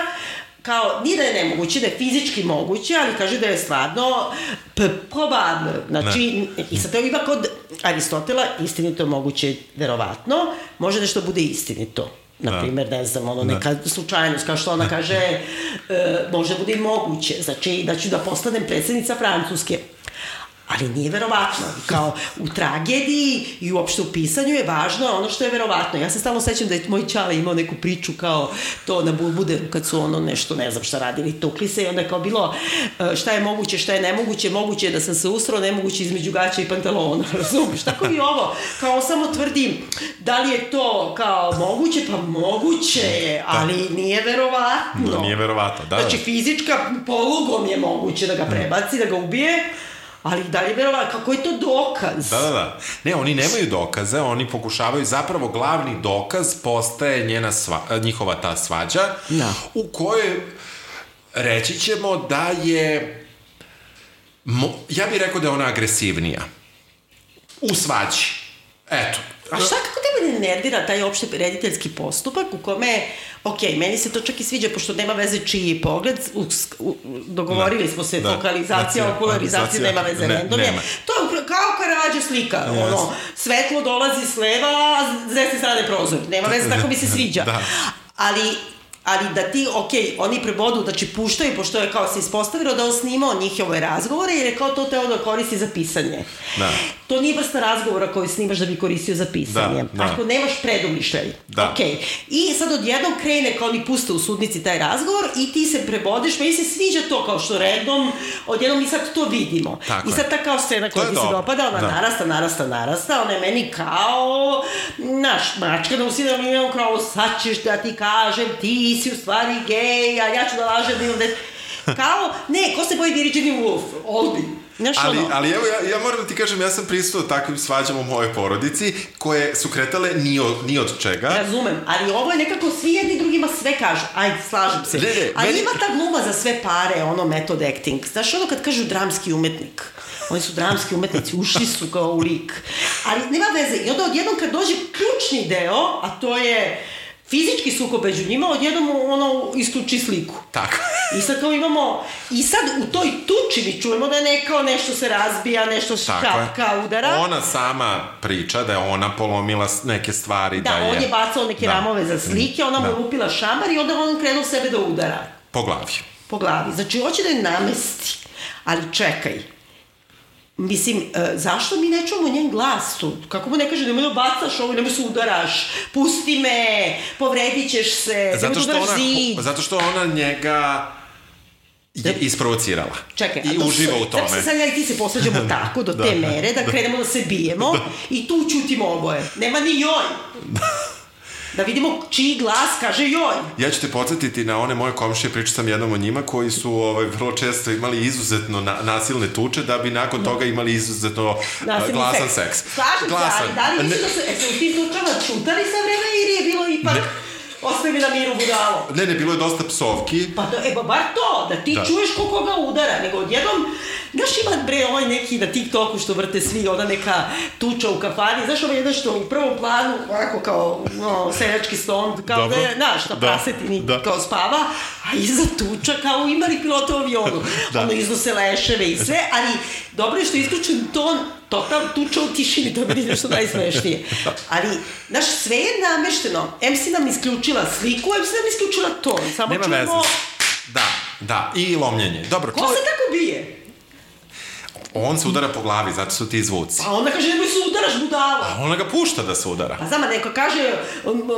Speaker 1: kao, nije da je nemoguće, da je fizički moguće, ali kaže da je stvarno p- probabno. Znači, i sad to ima kod Aristotela, istinito moguće, verovatno, može nešto bude istinito. Na
Speaker 2: Da.
Speaker 1: primjer, ne znam, ono, neka slučajnost, kao što ona kaže, e, može bude i moguće, znači da ću da postanem predsednica Francuske. Ali nije verovatno. Kao u tragediji i uopšte u pisanju je važno ono što je verovatno. Ja se stalno sećam da je moj čale imao neku priču kao to na Bulbuderu kad su ono nešto, ne znam šta radili, tukli se i onda je kao bilo e, šta je moguće, šta je nemoguće, moguće je da sam se usrao, nemoguće između gaća i pantalona, razumiješ? Tako i ovo, kao samo tvrdim da li je to kao moguće, pa moguće je, ali nije verovatno.
Speaker 2: Da, nije verovatno, da, da.
Speaker 1: Znači, fizička polugom je moguće da ga prebaci, da ga ubije, ali da li je verovatno, kako je to dokaz?
Speaker 2: Da, da, da. Ne, oni nemaju dokaze, oni pokušavaju, zapravo glavni dokaz postaje njena sva, njihova ta svađa,
Speaker 1: Da.
Speaker 2: u kojoj reći ćemo da je, ja bih rekao da je ona agresivnija. U svađi. Eto.
Speaker 1: A šta kako tebe ne nervira taj opšte rediteljski postupak u kome, ok, meni se to čak i sviđa, pošto nema veze čiji pogled, u, u, dogovorili smo se,
Speaker 2: Da.
Speaker 1: fokalizacija,
Speaker 2: Znači,
Speaker 1: okularizacija, nema veze,
Speaker 2: ne,
Speaker 1: random je.
Speaker 2: nema.
Speaker 1: To je kao karađa slika,
Speaker 2: Yes.
Speaker 1: ono, svetlo dolazi s leva, a s desne strane prozor, nema veze, tako mi se sviđa.
Speaker 2: Da.
Speaker 1: Ali ali da ti, ok, oni prebodu, znači puštaju, pošto je kao se ispostavilo da on snimao njihove razgovore, jer je kao to teo da koristi za pisanje.
Speaker 2: Da.
Speaker 1: To nije vrsta razgovora koju snimaš da bi koristio za pisanje.
Speaker 2: Da, da.
Speaker 1: Ako nemaš predumišljaj.
Speaker 2: Da.
Speaker 1: Ok. I sad odjednom krene kao oni puste u sudnici taj razgovor i ti se prebodiš, meni se sviđa to kao što redom, odjednom mi sad to vidimo.
Speaker 2: Tako
Speaker 1: I
Speaker 2: je.
Speaker 1: sad ta kao scena koja ti se dopada, ona
Speaker 2: Da.
Speaker 1: narasta, narasta, narasta, ona je meni kao, naš, mačka da usi da mi imam kao, sad ćeš da ti kažem, ti si u stvari gej, a ja ću da lažem da imam dete. Kao, ne, ko se boji Virginia Woolf? Olbi. Znaš
Speaker 2: Ali,
Speaker 1: ono,
Speaker 2: ali evo, ja, ja moram da ti kažem, ja sam pristao takvim svađama u mojoj porodici, koje su kretale ni od, ni od čega.
Speaker 1: Razumem, ali ovo je nekako svi jedni drugima sve kažu. Ajde, slažem se.
Speaker 2: Ne, ne,
Speaker 1: ali
Speaker 2: meni-
Speaker 1: ima ta gluma za sve pare, ono method acting. Znaš, ono kad kažu dramski umetnik. Oni su dramski umetnici, ušli su kao u lik. Ali nema veze. I onda odjednom kad dođe ključni deo, a to je fizički sukob među njima, odjednom ono isključi sliku.
Speaker 2: Tako.
Speaker 1: I sad kao imamo, i sad u toj tuči mi čujemo da neko nešto se razbija, nešto
Speaker 2: je.
Speaker 1: škapka, udara.
Speaker 2: Ona sama priča da je ona polomila neke stvari, da,
Speaker 1: Da,
Speaker 2: je...
Speaker 1: on je bacao neke
Speaker 2: Da.
Speaker 1: ramove za slike, ona mu
Speaker 2: Da.
Speaker 1: lupila šamar i onda on krenuo sebe da udara
Speaker 2: Po glavi.
Speaker 1: po glavi. Znači, hoće da je namesti. Ali čekaj, Mislim, e, zašto mi ne čujemo njen glas tu? Kako mu ne kaže, nemoj da bacaš ovo, nemoj se udaraš, pusti me, povredit ćeš se,
Speaker 2: Zato
Speaker 1: nemoj da
Speaker 2: što,
Speaker 1: udaraš
Speaker 2: ona,
Speaker 1: zid.
Speaker 2: zato što ona njega je isprovocirala.
Speaker 1: Čekaj,
Speaker 2: I
Speaker 1: a to
Speaker 2: uživa u tome.
Speaker 1: Sad, sad ja i ti se posvađamo tako, do te mere, da krenemo da se bijemo i tu ćutimo oboje. Nema ni joj. Da vidimo čiji glas kaže joj.
Speaker 2: Ja ću te podsjetiti na one moje komšije, pričao sam jednom o njima, koji su ovaj, vrlo često imali izuzetno na, nasilne tuče, da bi nakon toga imali izuzetno a,
Speaker 1: Nasilni
Speaker 2: glasan seks.
Speaker 1: Slažem se, ali da li misliš da su, e, su u tim tučama čutali sa vreme ili je bilo ipak
Speaker 2: Ne.
Speaker 1: ostavi na miru budalo?
Speaker 2: ne, ne, bilo je dosta psovki.
Speaker 1: Pa da, e, ba, bar to, da ti
Speaker 2: Da.
Speaker 1: da. čuješ ko koga udara, nego odjednom, znaš ima bre ovaj neki na TikToku što vrte svi, ona neka tuča u kafani, znaš ovaj jedan što u prvom planu, onako kao no, seljački ston, kao
Speaker 2: Dobro.
Speaker 1: da je, znaš, na
Speaker 2: Da.
Speaker 1: prasetini,
Speaker 2: Da.
Speaker 1: kao spava, a iza tuča kao imali pilota u avionu,
Speaker 2: Da.
Speaker 1: ono iznose leševe i sve, ali dobro je što je isključen ton, total tuča u tišini, to je meni nešto najsmešnije. Ali, znaš, sve je namešteno. M si nam isključila sliku, M si nam isključila ton. Samo
Speaker 2: Nema
Speaker 1: čujemo...
Speaker 2: veze. Da, da, i lomljenje. Dobro,
Speaker 1: Ko
Speaker 2: to
Speaker 1: se tako bije?
Speaker 2: On se udara po glavi, zato su ti zvuci.
Speaker 1: Pa onda kaže, nemoj se udaraš budala.
Speaker 2: A ona ga pušta da se udara.
Speaker 1: Pa znam, neko kaže,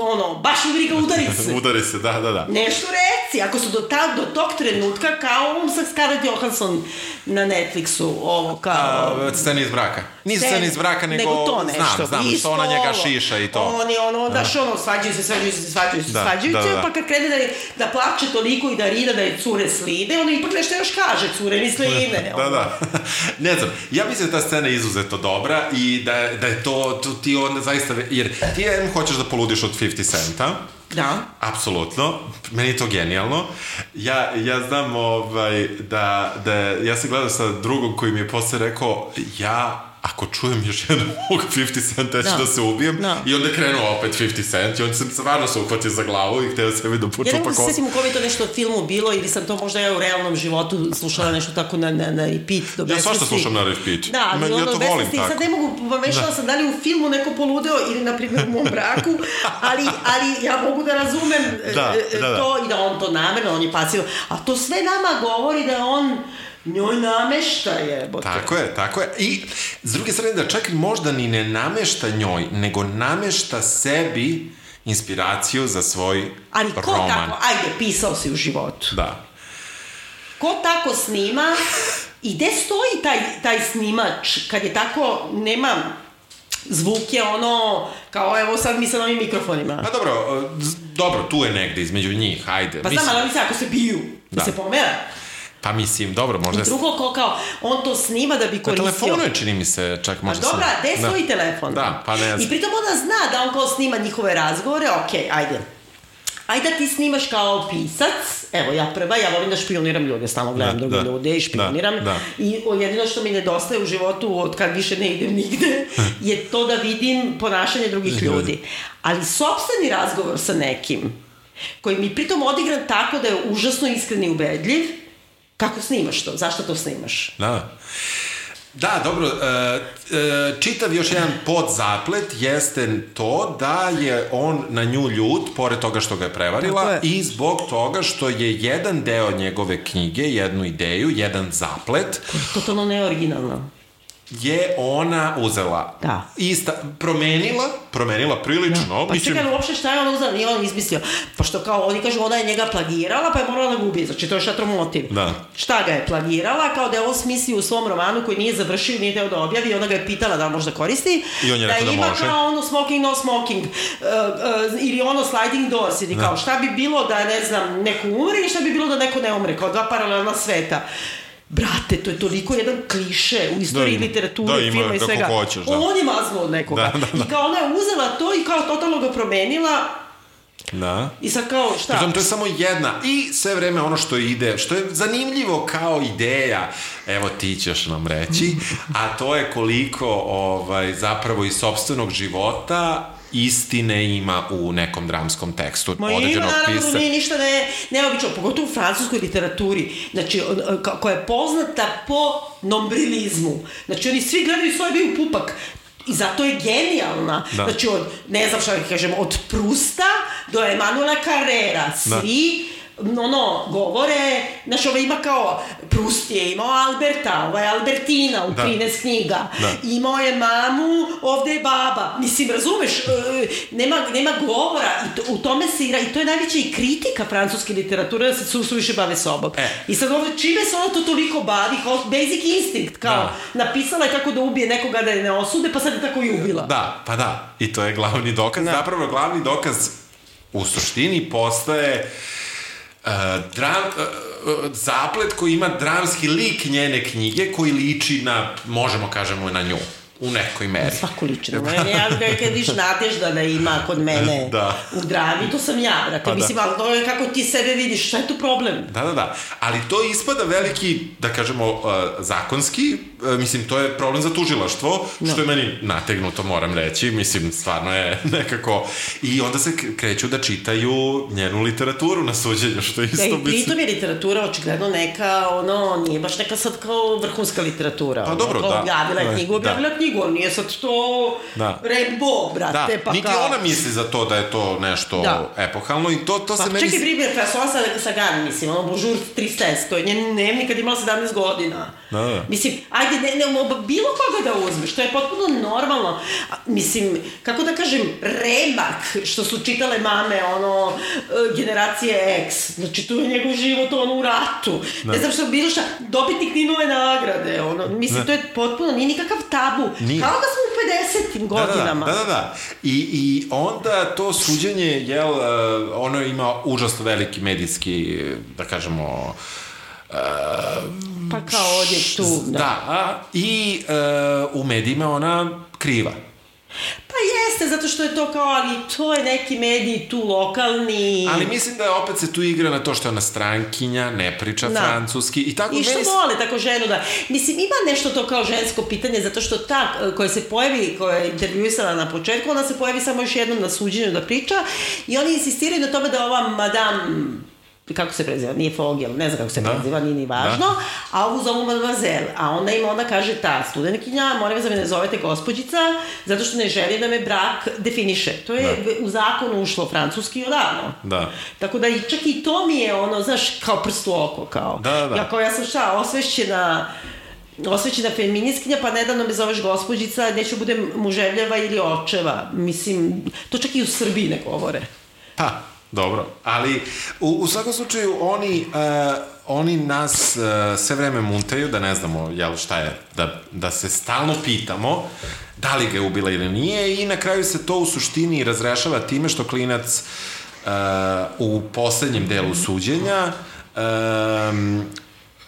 Speaker 1: ono, baš udari ga udari se.
Speaker 2: Udari se, da, da, da.
Speaker 1: Nešto reci. ako su do, ta, do tog trenutka kao ovom sa Scarlett Johansson na Netflixu, ovo kao...
Speaker 2: A, scene iz braka. Nije
Speaker 1: Scene-
Speaker 2: scene iz braka, nego,
Speaker 1: nego to nešto,
Speaker 2: znam, znam,
Speaker 1: isto
Speaker 2: što ona njega šiša i to.
Speaker 1: Oni, ono, daš, ono, svađaju se, svađaju se, svađaju se,
Speaker 2: Da,
Speaker 1: svađaju
Speaker 2: da,
Speaker 1: se,
Speaker 2: da.
Speaker 1: pa kad krene da, je- da plače toliko i da rida da je cure slide, ono ipak nešto još kaže, cure mi slide.
Speaker 2: Da, da. ne znam, ja mislim da ta scena je izuzetno dobra i da, da je to, to ti onda zaista, jer ti em hoćeš da poludiš od 50 centa,
Speaker 1: Da.
Speaker 2: Apsolutno, meni je to genijalno. Ja, ja znam ovaj, da, da, ja sam gledao sa drugom koji mi je posle rekao, ja ako čujem još jednom ovog 50 centa, ja ću da.
Speaker 1: Da.
Speaker 2: se ubijem.
Speaker 1: Da.
Speaker 2: I onda je krenuo opet 50 cent i on se stvarno se uhvatio za glavu i hteo sebi da
Speaker 1: Ja
Speaker 2: počupa
Speaker 1: ne mogu da se
Speaker 2: kosu.
Speaker 1: setim u kom je to nešto od filmu bilo ili sam to možda ja u realnom životu slušala nešto tako na, na, na repeat do
Speaker 2: Ja svašta slušam na repeat.
Speaker 1: Da, ono,
Speaker 2: ja to volim tako.
Speaker 1: Sad ne mogu, pomešala da. sam da li u filmu neko poludeo ili, na primjer, u mom braku, ali, ali ja mogu da razumem e,
Speaker 2: Da,
Speaker 1: e,
Speaker 2: da, da.
Speaker 1: to i da on to namerno, on je pasivo. A to sve nama govori da on njoj namešta jebote.
Speaker 2: Tako je, tako je. I s druge strane da čak možda ni ne namešta njoj, nego namešta sebi inspiraciju za svoj
Speaker 1: Ali ko
Speaker 2: roman.
Speaker 1: tako, ajde, pisao si u životu.
Speaker 2: Da.
Speaker 1: Ko tako snima i gde stoji taj, taj snimač kad je tako, nema zvuk je ono, kao evo sad mi sa novim mikrofonima.
Speaker 2: Pa dobro, dobro, tu je negde između njih, ajde.
Speaker 1: Pa znam, ali oni se ako se biju, da,
Speaker 2: Da.
Speaker 1: se pomera.
Speaker 2: Pa mislim, dobro, možda...
Speaker 1: I drugo, ko kao, on to snima da bi
Speaker 2: Na
Speaker 1: koristio.
Speaker 2: telefonu je, čini mi se, čak
Speaker 1: Pa
Speaker 2: možda
Speaker 1: dobra,
Speaker 2: sam-
Speaker 1: gde je
Speaker 2: Da.
Speaker 1: svoj telefon?
Speaker 2: Da, pa ne
Speaker 1: I
Speaker 2: znam.
Speaker 1: pritom ona zna da on kao snima njihove razgovore, okej, ajde. Ajde da ti snimaš kao pisac, evo ja prva, ja volim da špioniram ljude, stalno gledam
Speaker 2: Da,
Speaker 1: druge
Speaker 2: da.
Speaker 1: ljude i špioniram.
Speaker 2: Da, da.
Speaker 1: I jedino što mi nedostaje u životu od kad više ne idem nigde je to da vidim ponašanje drugih
Speaker 2: Ljudi.
Speaker 1: Ali sopstveni razgovor sa nekim, koji mi pritom odigran tako da je užasno iskren i ubedljiv, kako snimaš to? Zašto to snimaš?
Speaker 2: Da. Da, dobro, e, e, čitav još jedan podzaplet jeste to da je on na nju ljut, pored toga što ga je prevarila,
Speaker 1: je.
Speaker 2: i zbog toga što je jedan deo njegove knjige, jednu ideju, jedan zaplet,
Speaker 1: Totalno neoriginalno.
Speaker 2: Je ona uzela.
Speaker 1: Da.
Speaker 2: Ista, promenila, promenila prilično.
Speaker 1: Pa čekaj, ali uopšte šta je on uzela, nije on izmislio. Pošto kao oni kažu, ona je njega plagirala, pa je morala da ga ubije. Znači, to je šatro motiv.
Speaker 2: Da.
Speaker 1: Šta ga je plagirala, kao da je on smislio u svom romanu koji nije završio nije teo da objavi, ona ga je pitala da li može da koristi.
Speaker 2: I on je rekao da
Speaker 1: ima
Speaker 2: može.
Speaker 1: kao ono smoking, no smoking, uh, uh, ili ono sliding doors, ili kao šta bi bilo da, ne znam, neko umre i šta bi bilo da neko ne umre, kao dva paralelna sveta. Brate, to je toliko jedan kliše u istoriji
Speaker 2: ima.
Speaker 1: literature,
Speaker 2: Da, ima
Speaker 1: filma i svega.
Speaker 2: hoćeš, da.
Speaker 1: On je maznuo od nekoga.
Speaker 2: Da, da, da.
Speaker 1: I kao ona je uzela to i kao totalno ga promenila
Speaker 2: Da.
Speaker 1: i sad kao šta?
Speaker 2: Pritom, to je samo jedna. I sve vreme ono što ide, što je zanimljivo kao ideja, evo ti ćeš nam reći, a to je koliko ovaj, zapravo iz sobstvenog života istine ima u nekom dramskom tekstu
Speaker 1: Ma ima,
Speaker 2: određenog
Speaker 1: naravno,
Speaker 2: pisa.
Speaker 1: nije ništa ne, neobično, pogotovo u francuskoj literaturi, znači, koja je poznata po nombrilizmu. Znači, oni svi gledaju svoj bio pupak, I zato je genijalna.
Speaker 2: Da.
Speaker 1: Znači, od, ne znam šta da kažem, od Prusta do Emanuela Carrera, svi ono, govore, znaš, ovo ima kao, Prust je imao Alberta, ovo je Albertina u
Speaker 2: Da.
Speaker 1: 13 knjiga,
Speaker 2: Da.
Speaker 1: imao je mamu, ovde je baba. Mislim, razumeš, e, nema, nema govora i to, u tome se igra, i to je najveća i kritika francuske literature, da se su, suviše bave sobom.
Speaker 2: E.
Speaker 1: I sad ovde, čime se ona to toliko bavi, kao basic instinct, kao, napisala je kako da ubije nekoga da je ne osude, pa sad je tako i ubila.
Speaker 2: Da, pa da. I to je glavni dokaz.
Speaker 1: Da.
Speaker 2: Zapravo, glavni dokaz u suštini postaje dram, uh, uh, zaplet koji ima dramski lik njene knjige koji liči na, možemo kažemo, na nju. U nekoj meri.
Speaker 1: Svaku liči na mene. Ja kad viš nadežda da ima kod mene
Speaker 2: Da.
Speaker 1: u drami, to sam ja, brate.
Speaker 2: Pa da.
Speaker 1: Mislim, ali to je kako ti sebe vidiš, šta je tu problem?
Speaker 2: Da, da, da. Ali to ispada veliki, da kažemo, uh, zakonski, mislim, to je problem za tužilaštvo, što je meni nategnuto, moram reći, mislim, stvarno je nekako... I onda se kreću da čitaju njenu literaturu na suđenju, što je
Speaker 1: Da,
Speaker 2: isto
Speaker 1: i pritom je literatura očigledno neka, ono, nije baš neka sad kao vrhunska literatura.
Speaker 2: Pa
Speaker 1: Ono,
Speaker 2: dobro,
Speaker 1: kao
Speaker 2: da.
Speaker 1: Objavila je
Speaker 2: Da.
Speaker 1: knjigu, objavila je knjigu, nije sad to
Speaker 2: Da. Da,
Speaker 1: brate, pa
Speaker 2: niti
Speaker 1: kao...
Speaker 2: ona misli za to da je to nešto
Speaker 1: Da.
Speaker 2: epohalno i to, to
Speaker 1: Pa
Speaker 2: se meni...
Speaker 1: čekaj, primjer, François Sa- Sagan, mislim, ono, Bonjour Tristesse, to je njen dnevnik kad imala 17 godina.
Speaker 2: Da, da.
Speaker 1: Mislim, ajde, radi, ne, ne, bilo koga da uzmeš, to je potpuno normalno. Mislim, kako da kažem, remak, što su čitale mame, ono, e, generacije X, znači tu je njegov život, ono, u ratu, da. ne znam što, bilo šta, dobitnik Ninove nagrade, ono, mislim, da. to je potpuno, nije nikakav tabu, nije. kao da smo u 50. godinama.
Speaker 2: Da, da, da, da. I, I onda to suđenje, jel, e, ono ima užasno veliki medijski, da kažemo,
Speaker 1: pa kao odjek tu.
Speaker 2: Da, da i uh, u medijima ona kriva.
Speaker 1: Pa jeste, zato što je to kao, ali to je neki mediji tu lokalni.
Speaker 2: Ali mislim da je opet se tu igra na to što je ona strankinja, ne priča da. francuski i tako.
Speaker 1: I što meni... vole tako ženu da... Mislim, ima nešto to kao žensko pitanje, zato što ta koja se pojavi, koja je intervjuisala na početku, ona se pojavi samo još jednom na suđenju da priča i oni insistiraju na tome da ova madame kako se preziva, nije Fogel, ne znam kako se da. preziva, nije ni važno, da. a ovu zovu mademoiselle, a onda im onda kaže ta studentkinja, molim vas da me ne zovete gospođica, zato što ne želi da me brak definiše. To je da. u zakonu ušlo francuski odavno.
Speaker 2: Da.
Speaker 1: Tako da čak i to mi je ono, znaš, kao prst u oko, kao.
Speaker 2: Da, da.
Speaker 1: Ja kao ja sam šta, osvešćena osvećena feministkinja, pa nedavno me zoveš gospođica, neću budem muževljava ili očeva. Mislim, to čak i u Srbiji ne govore.
Speaker 2: Pa, Dobro, ali u, u svakom slučaju oni, uh, oni nas uh, sve vreme muntaju da ne znamo jel, šta je, da, da se stalno pitamo da li ga je ubila ili nije i na kraju se to u suštini razrešava time što klinac uh, u poslednjem delu suđenja um,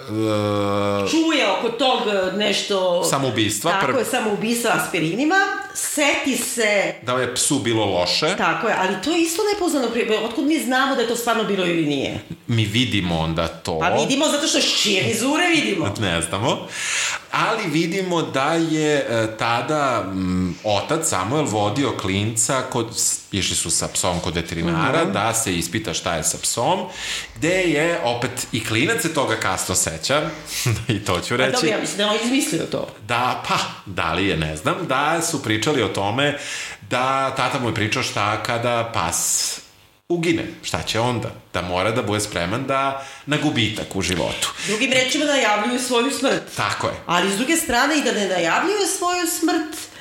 Speaker 1: Uh, čuje oko tog nešto...
Speaker 2: Samoubistva.
Speaker 1: Tako prv... je, samoubistva aspirinima. Seti se...
Speaker 2: Da je psu bilo loše.
Speaker 1: Tako je, ali to je isto nepoznano. Otkud mi znamo da je to stvarno bilo ili nije?
Speaker 2: Mi vidimo onda to.
Speaker 1: Pa vidimo zato što šije vizure vidimo.
Speaker 2: ne znamo. Ali vidimo da je e, tada m, otac Samuel vodio klinca kod, išli su sa psom kod veterinara, mhm. -huh. da se ispita šta je sa psom, gde je opet i klinac se toga kasno seća, i to ću reći. Pa dobro,
Speaker 1: ja mislim da on izmislio to.
Speaker 2: Da, pa, da li je, ne znam, da su pričali o tome da tata mu je pričao šta kada pas ugine. Šta će onda? Da mora da bude spreman da na gubitak u životu.
Speaker 1: Drugim rečima najavljuju svoju smrt.
Speaker 2: Tako je.
Speaker 1: Ali s druge strane i da ne najavljuju svoju smrt,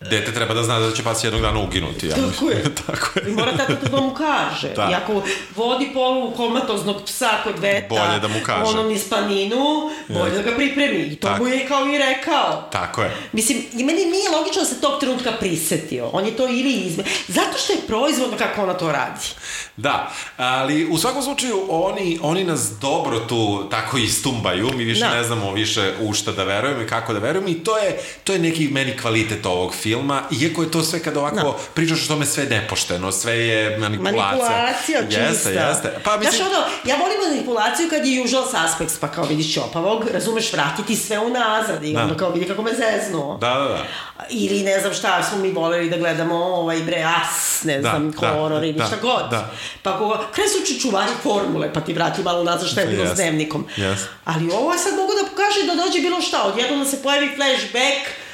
Speaker 2: Dete treba da zna da će pas jednog dana uginuti. Ja
Speaker 1: Tako je. Tako je. I mora tata da mu kaže. Da. I ako vodi polu komatoznog psa kod veta,
Speaker 2: bolje da mu kaže.
Speaker 1: onom iz planinu, bolje da ga pripremi. I to Tako. mu je kao i rekao.
Speaker 2: Tako je.
Speaker 1: Mislim, i meni nije logično da se tog trenutka prisetio. On je to ili izme... Zato što je proizvodno kako ona to radi.
Speaker 2: Da, ali u svakom slučaju oni, oni nas dobro tu tako istumbaju. Mi više da. ne znamo više u šta da verujemo i kako da verujemo. I to je, to je neki meni kvalitet ovog filma, iako je to sve kad ovako no. pričaš o tome sve nepošteno, sve je manipulacija.
Speaker 1: Manipulacija čista.
Speaker 2: Jeste, jeste.
Speaker 1: Pa, mislim... Znaš, ono, ja volim manipulaciju kad je usual suspects, pa kao vidiš Čopavog, razumeš, vratiti sve unazad i da. onda kao vidi kako me zeznuo.
Speaker 2: Da, da, da.
Speaker 1: Ili ne znam šta smo mi voleli da gledamo ovaj bre as, ne da, znam, da, horor ili da, šta god. Da. Pa ako krenu su čuvari formule, pa ti vrati malo nazad šta je bilo yes. s dnevnikom.
Speaker 2: Yes.
Speaker 1: Ali ovo je sad mogu da pokaže da dođe bilo šta, odjedno da se pojavi flashback,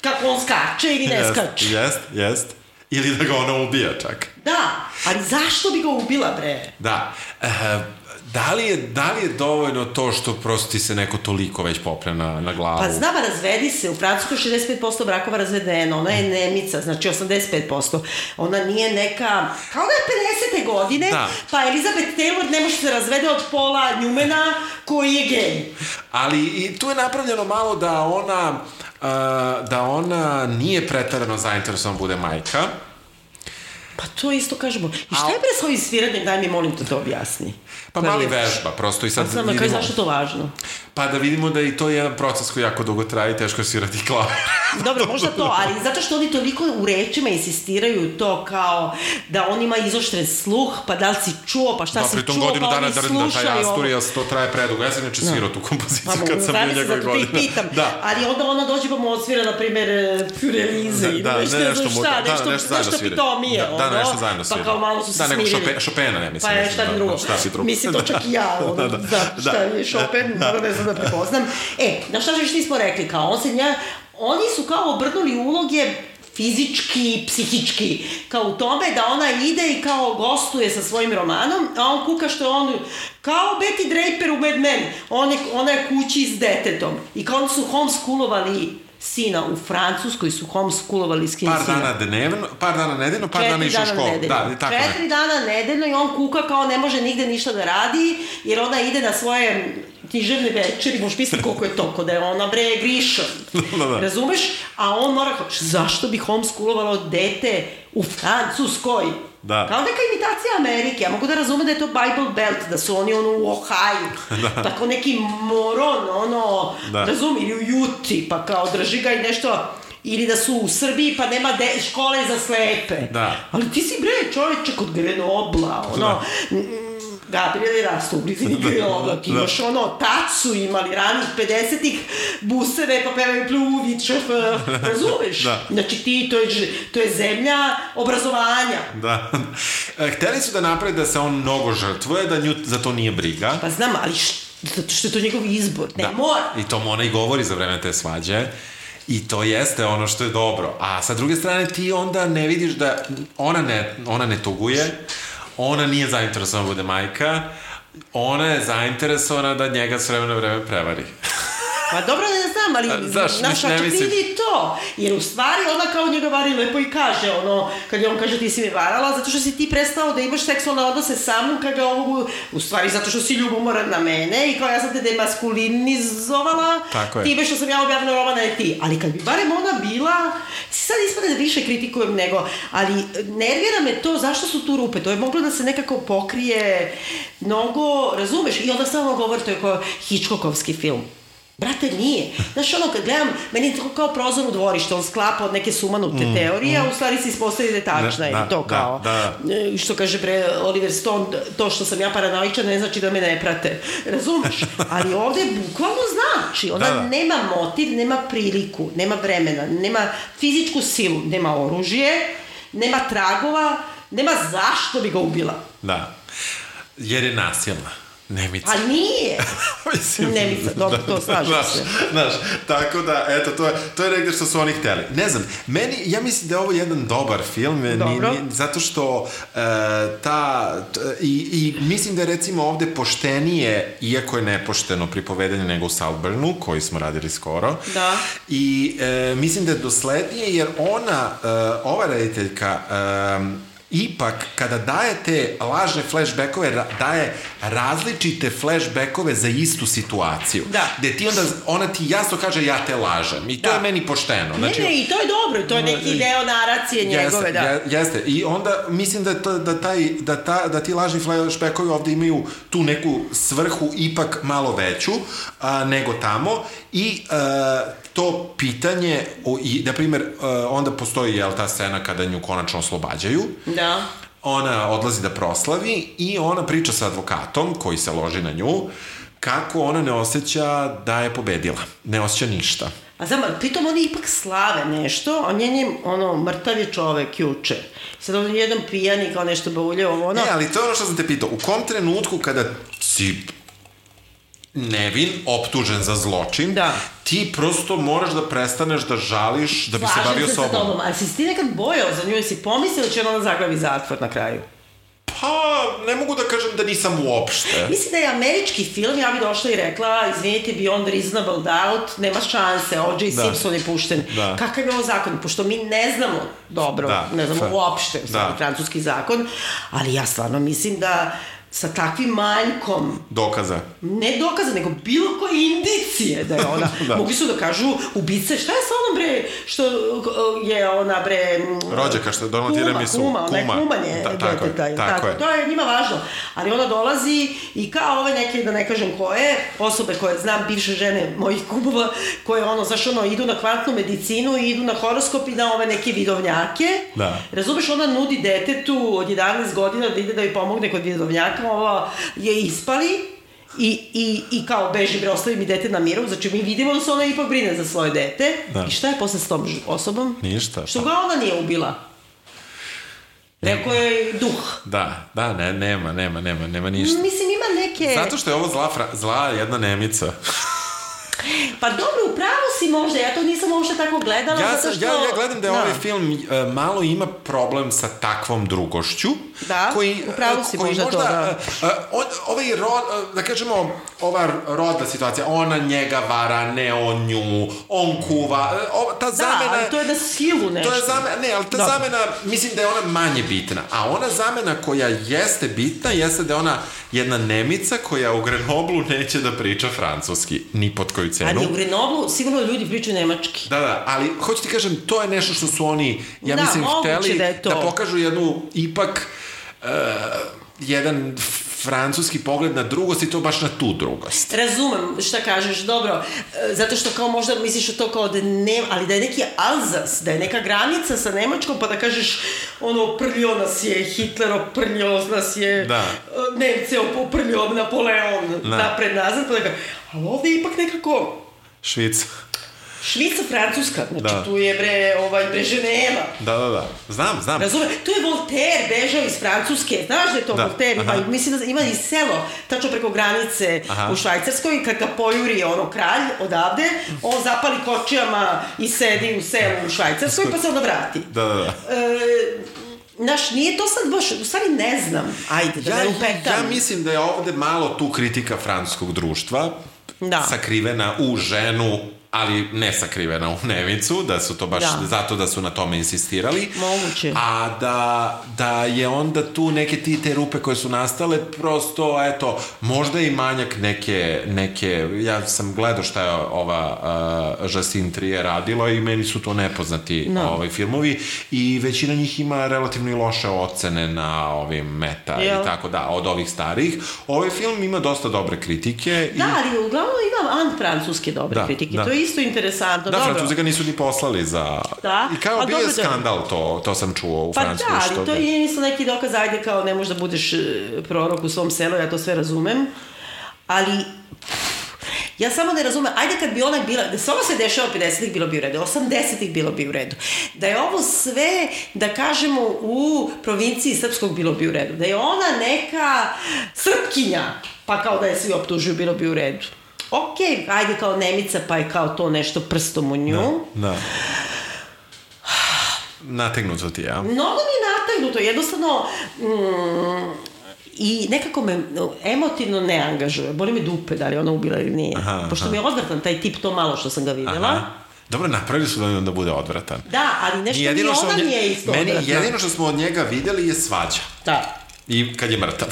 Speaker 1: kako on skače ili ne jest, skače.
Speaker 2: Jest, jest. Ili da ga ona ubija čak.
Speaker 1: Da, ali zašto bi ga ubila, bre?
Speaker 2: Da. E, da li, je, da li je dovoljno to što prosto ti se neko toliko već popne na, na glavu?
Speaker 1: Pa znama, razvedi se. U Francuskoj 65% brakova razvedeno. Ona je nemica, znači 85%. Ona nije neka... Kao da je 50. godine, da. pa Elizabeth Taylor ne može se razvede od pola Njumena koji je gej.
Speaker 2: Ali i tu je napravljeno malo da ona da ona nije pretarano zainteresovan da bude majka.
Speaker 1: Pa to isto kažemo. I šta je pre s ovim sviranjem? Daj mi molim te to objasni.
Speaker 2: Pa mali vežba, prosto i sad
Speaker 1: pa vidimo... Kaj, zašto to važno?
Speaker 2: Pa da vidimo da i to je jedan proces koji jako dugo traje i teško je svirati klavir.
Speaker 1: Dobro, možda to, ali zato što oni toliko u rečima insistiraju to kao da on ima izoštren sluh, pa da li si čuo, pa šta da, si čuo, godinu pa dana oni da, taj Asturijas,
Speaker 2: to traje predugo. Ja sam neče da. svirao tu kompoziciju pa, kad sam bio njegove godine.
Speaker 1: Ti pitam. Da. Ali onda ona dođe pa mu odsvira, na primer, Furelize da, ili da, nešto, ne, nešto, šta, da, nešto, nešto, nešto pitomije. Da,
Speaker 2: da, nešto zajedno svira.
Speaker 1: Pa kao malo su se
Speaker 2: da, smirili. Da, nego Chopina, ne mislim.
Speaker 1: Pa je šta drugo. Bi drugo. Mislim, to čak i ja, ono, da, šta je Chopin, da, ne znam da prepoznam. E, na šta što nismo rekli, kao on se nja, oni su kao obrnuli uloge fizički i psihički. Kao u tome da ona ide i kao gostuje sa svojim romanom, a on kuka što on, kao Betty Draper u Mad Men, on je, ona je kući s detetom. I kao oni su homeschoolovali sina u Francuskoj su homeschoolovali skin
Speaker 2: Par
Speaker 1: sina.
Speaker 2: dana dnevno, par dana nedeljno, par
Speaker 1: Četiri
Speaker 2: dana išao u školu.
Speaker 1: nedeljno.
Speaker 2: Da, tako
Speaker 1: Četiri
Speaker 2: ne.
Speaker 1: dana nedeljno i on kuka kao ne može nigde ništa da radi, jer ona ide na svoje književne večeri, možeš misliti koliko je to, da je ona bre griša.
Speaker 2: Da, da.
Speaker 1: Razumeš? A on mora, kao, zašto bi homeschoolovalo dete u Francuskoj?
Speaker 2: Da.
Speaker 1: Kao neka imitacija Amerike. Ja mogu da razumem da je to Bible Belt, da su oni ono u Ohio. da. Tako neki moron, ono,
Speaker 2: Da.
Speaker 1: razumem, ili u Juti, pa kao drži ga i nešto ili da su u Srbiji pa nema de, škole za slepe.
Speaker 2: Da.
Speaker 1: Ali ti si bre čoveče kod Grenobla, ono, da. Gabriel i Rastu, blizini Grenobla, ti
Speaker 2: Da.
Speaker 1: imaš ono, tacu imali ranih 50-ih, buseve, pa pevaju pluvičef, razumeš?
Speaker 2: Da.
Speaker 1: Znači ti, to je, to je zemlja obrazovanja.
Speaker 2: Da. E, Hteli su da naprave da se on mnogo žrtvuje, da nju za to nije briga.
Speaker 1: Pa znam, ali š, zato što je to njegov izbor, ne
Speaker 2: Da.
Speaker 1: mora.
Speaker 2: I to mu ona i govori za vreme te svađe. I to jeste ono što je dobro. A sa druge strane ti onda ne vidiš da ona ne, ona ne tuguje, ona nije zainteresovana da bude majka, ona je zainteresovana da njega s vremena na vreme prevari.
Speaker 1: Pa dobro ne znam, ali
Speaker 2: znaš, ne
Speaker 1: čak vidi to. Jer u stvari ona kao njega vari lepo i kaže, ono, kad je on kaže ti si me varala, zato što si ti prestao da imaš seksualne odnose sa mnom, kad ga ovo, u stvari zato što si ljubomoran na mene i kao ja sam te demaskulinizovala,
Speaker 2: Tako je.
Speaker 1: time što sam ja objavila roman, a ne ti. Ali kad bi barem ona bila, sad ispade da više kritikujem nego, ali nervira me to, zašto su tu rupe, to je moglo da se nekako pokrije mnogo, razumeš, i onda samo govori, to je kao Hitchcockovski film. Brate, nije. Znaš, ono, kad gledam, meni je to kao prozor u dvorište, on sklapa od neke sumanute mm, teorije, a u stvari se ispostavi da je tačna
Speaker 2: Da,
Speaker 1: i
Speaker 2: da,
Speaker 1: to
Speaker 2: da,
Speaker 1: kao,
Speaker 2: da.
Speaker 1: e, što kaže bre Oliver Stone, to što sam ja paranoičan ne znači da me ne prate. Razumeš? Ali ovde bukvalno znači, ona
Speaker 2: Da, da.
Speaker 1: nema motiv, nema priliku, nema vremena, nema fizičku silu, nema oružje, nema tragova, nema zašto bi ga ubila.
Speaker 2: Da. Jer je nasilna. Nemica.
Speaker 1: A nije.
Speaker 2: Mislim,
Speaker 1: Nemica, dobro, to slažem
Speaker 2: znaš,
Speaker 1: se.
Speaker 2: Znaš, tako da, eto, to je, to je negde što su oni hteli. Ne znam, meni, ja mislim da je ovo jedan dobar film, ni,
Speaker 1: Dobro.
Speaker 2: ni, zato što e, ta, t, i, i mislim da je recimo ovde poštenije, iako je nepošteno pripovedanje nego u Salburnu, koji smo radili skoro.
Speaker 1: Da.
Speaker 2: I e, mislim da je doslednije, jer ona, e, ova rediteljka, e, ipak kada daje te lažne flashbackove, daje različite flashbackove za istu situaciju.
Speaker 1: Da.
Speaker 2: Gde ti onda, ona ti jasno kaže ja te lažem. I to
Speaker 1: Da.
Speaker 2: je meni pošteno.
Speaker 1: Znači, ne, ne, i to je dobro, to je neki deo naracije njegove, da.
Speaker 2: je- jeste. I onda mislim da, to, da, taj, da, ta, da ti lažni flashbackovi ovde imaju tu neku svrhu ipak malo veću a, nego tamo i a, to pitanje, o, i, na primjer, a, onda postoji jel, ta scena kada nju konačno oslobađaju,
Speaker 1: Da.
Speaker 2: ona odlazi da proslavi i ona priča sa advokatom koji se loži na nju kako ona ne osjeća da je pobedila. Ne osjeća ništa.
Speaker 1: A znam, pritom oni ipak slave nešto, a njen je, ono, mrtav je čovek juče. Sad ovdje jedan pijani kao nešto baulje, ovo, ono.
Speaker 2: Ne, ali to je ono što sam te pitao. U kom trenutku kada si nevin, optužen za zločin,
Speaker 1: Da.
Speaker 2: ti prosto moraš da prestaneš da žališ da bi se
Speaker 1: Slažem
Speaker 2: bavio
Speaker 1: se sa
Speaker 2: sobom.
Speaker 1: tobom, ali si ti nekad bojao za nju i si pomislio da će ona da zaglavi zatvor na kraju?
Speaker 2: Pa, ne mogu da kažem da nisam uopšte.
Speaker 1: Mislim da je američki film, ja bih došla i rekla, izvinite, Beyond Reasonable Doubt, nema šanse, O.J.
Speaker 2: Da.
Speaker 1: Simpson je pušten.
Speaker 2: Da.
Speaker 1: Kakav je ovo zakon? Pošto mi ne znamo dobro,
Speaker 2: Da.
Speaker 1: ne znamo uopšte
Speaker 2: da.
Speaker 1: da. francuski zakon, ali ja stvarno mislim da sa takvim manjkom
Speaker 2: Dokaza.
Speaker 1: ne dokaza, nego bilo koje indicije da je ona,
Speaker 2: Da.
Speaker 1: da. mogli su da kažu ubice, šta je sa onom bre, što uh, je ona bre... m,
Speaker 2: Rođaka što je donala tiramisu.
Speaker 1: Kuma, kuma, je
Speaker 2: Kuma.
Speaker 1: kumanje
Speaker 2: Ta- tako je,
Speaker 1: deteta, je
Speaker 2: tako je.
Speaker 1: To je njima važno. Ali ona dolazi i kao ove neke, da ne kažem koje, osobe koje znam, bivše žene mojih kumova, koje ono, znaš, ono, idu na kvantnu medicinu i idu na horoskop i na ove neke vidovnjake.
Speaker 2: Da.
Speaker 1: Razumeš, ona nudi detetu od 11 godina da ide da joj pomogne kod vidovnjaka, ova je ispali i, i, i kao beži bre, ostavi mi dete na miru, znači mi vidimo da se ona ipak brine za svoje dete.
Speaker 2: Da.
Speaker 1: I šta je posle s tom osobom?
Speaker 2: Ništa.
Speaker 1: Što ga ona nije ubila? Rekao je duh.
Speaker 2: Da, da, ne, nema, nema, nema, nema ništa.
Speaker 1: Mislim, ima neke...
Speaker 2: Zato što je ovo zla, fra, zla jedna nemica.
Speaker 1: Pa dobro, upravo si možda, ja to nisam uopšte tako gledala,
Speaker 2: Ja,
Speaker 1: zato što...
Speaker 2: ja, ja gledam da je ovaj film uh, malo ima problem sa takvom drugošću.
Speaker 1: Da,
Speaker 2: koji,
Speaker 1: upravo si
Speaker 2: koji
Speaker 1: možda to, da.
Speaker 2: uh, on, ovaj rod, uh, da kažemo, ova rodna situacija, ona njega vara, ne on nju, on kuva, uh, ova, ta
Speaker 1: Da,
Speaker 2: zamena...
Speaker 1: ali to je na silu nešto.
Speaker 2: To je zamena, ne, ali ta
Speaker 1: Dobro.
Speaker 2: zamena, mislim da je ona manje bitna. A ona zamena koja jeste bitna, jeste da je ona jedna Nemica koja u Grenoblu neće da priča francuski, ni pod koju cenu.
Speaker 1: Ali u Grenoblu sigurno ljudi pričaju nemački.
Speaker 2: Da, da, ali hoću ti kažem, to je nešto što su oni, ja
Speaker 1: Da,
Speaker 2: mislim, hteli
Speaker 1: da je to.
Speaker 2: pokažu jednu, ipak, uh, jedan francuski pogled na drugost i to baš na tu drugost.
Speaker 1: Razumem šta kažeš, dobro, e, zato što kao možda misliš o to kao da ne, ali da je neki Alzas, da je neka granica sa Nemačkom, pa da kažeš ono, prljio nas je Hitler, oprljio nas je
Speaker 2: Da.
Speaker 1: e, Nemce, oprljio Napoleon,
Speaker 2: Da.
Speaker 1: napred, nazad, pa da kažeš, ali ovde je ipak nekako
Speaker 2: Švica.
Speaker 1: Švica, Francuska, znači
Speaker 2: Da.
Speaker 1: tu je bre, ovaj, bre Ženeva.
Speaker 2: Da, da, da. Znam, znam.
Speaker 1: Razumem, tu je Voltaire bežao iz Francuske, znaš da je to
Speaker 2: Da,
Speaker 1: Voltaire, ima,
Speaker 2: aha.
Speaker 1: mislim da ima i selo, tačno preko granice
Speaker 2: Aha.
Speaker 1: u Švajcarskoj, kad ga pojuri ono kralj odavde, on zapali kočijama i sedi u selu u Švajcarskoj, pa se onda vrati.
Speaker 2: Da, da, da.
Speaker 1: E, Znaš, nije to sad baš, u stvari ne znam, ajde, da
Speaker 2: Ja,
Speaker 1: ne upetam.
Speaker 2: ja mislim da je ovde malo tu kritika francuskog društva,
Speaker 1: Da.
Speaker 2: sakrivena u ženu, ali ne sakrivena u Nemicu, da su to baš
Speaker 1: Da.
Speaker 2: zato da su na tome insistirali.
Speaker 1: Moguće.
Speaker 2: A da, da je onda tu neke ti te rupe koje su nastale, prosto, eto, možda i manjak neke, neke ja sam gledao šta je ova uh, Justine Trier radila i meni su to nepoznati
Speaker 1: No.
Speaker 2: ovaj filmovi i većina njih ima relativno i loše ocene na ovim meta
Speaker 1: Jel?
Speaker 2: i tako da, od ovih starih. Ovaj film ima dosta dobre kritike.
Speaker 1: Da,
Speaker 2: i,
Speaker 1: ali uglavnom ima an-francuske dobre
Speaker 2: Da,
Speaker 1: kritike,
Speaker 2: da.
Speaker 1: to je isto interesantno,
Speaker 2: da,
Speaker 1: dobro.
Speaker 2: Francuzi ga nisu ni poslali za...
Speaker 1: Da,
Speaker 2: I kao bio je
Speaker 1: da-
Speaker 2: skandal to, to sam čuo u
Speaker 1: Pa
Speaker 2: Francuskoj.
Speaker 1: da,
Speaker 2: što
Speaker 1: ali to
Speaker 2: bi-
Speaker 1: je isto neki dokaz, ajde kao ne možeš da budeš e, prorok u svom selu, ja to sve razumem, ali ja samo ne razumem, ajde kad bi ona bila, da se ovo se dešava 50-ih bilo bi u redu, 80-ih bilo bi u redu, da je ovo sve, da kažemo, u provinciji srpskog bilo bi u redu, da je ona neka srpkinja, pa kao da je svi optužuju, bilo bi u redu. Ok, ajde kao Nemica, pa je kao to nešto prstom u nju.
Speaker 2: Da. Nategnuto ti, ja?
Speaker 1: Mnogo mi je nategnuto, jednostavno mm, i nekako me no, emotivno ne angažuje. Boli me dupe da li ona ubila ili nije.
Speaker 2: Aha,
Speaker 1: Pošto
Speaker 2: aha.
Speaker 1: mi je odvrtan taj tip to malo što sam ga videla.
Speaker 2: Aha. Dobro, napravili su da on da bude odvratan.
Speaker 1: Da, ali nešto mi
Speaker 2: što
Speaker 1: ona
Speaker 2: nje-
Speaker 1: nije isto
Speaker 2: Meni
Speaker 1: odvratna.
Speaker 2: jedino što smo od njega videli je svađa.
Speaker 1: Da.
Speaker 2: I kad je mrtav.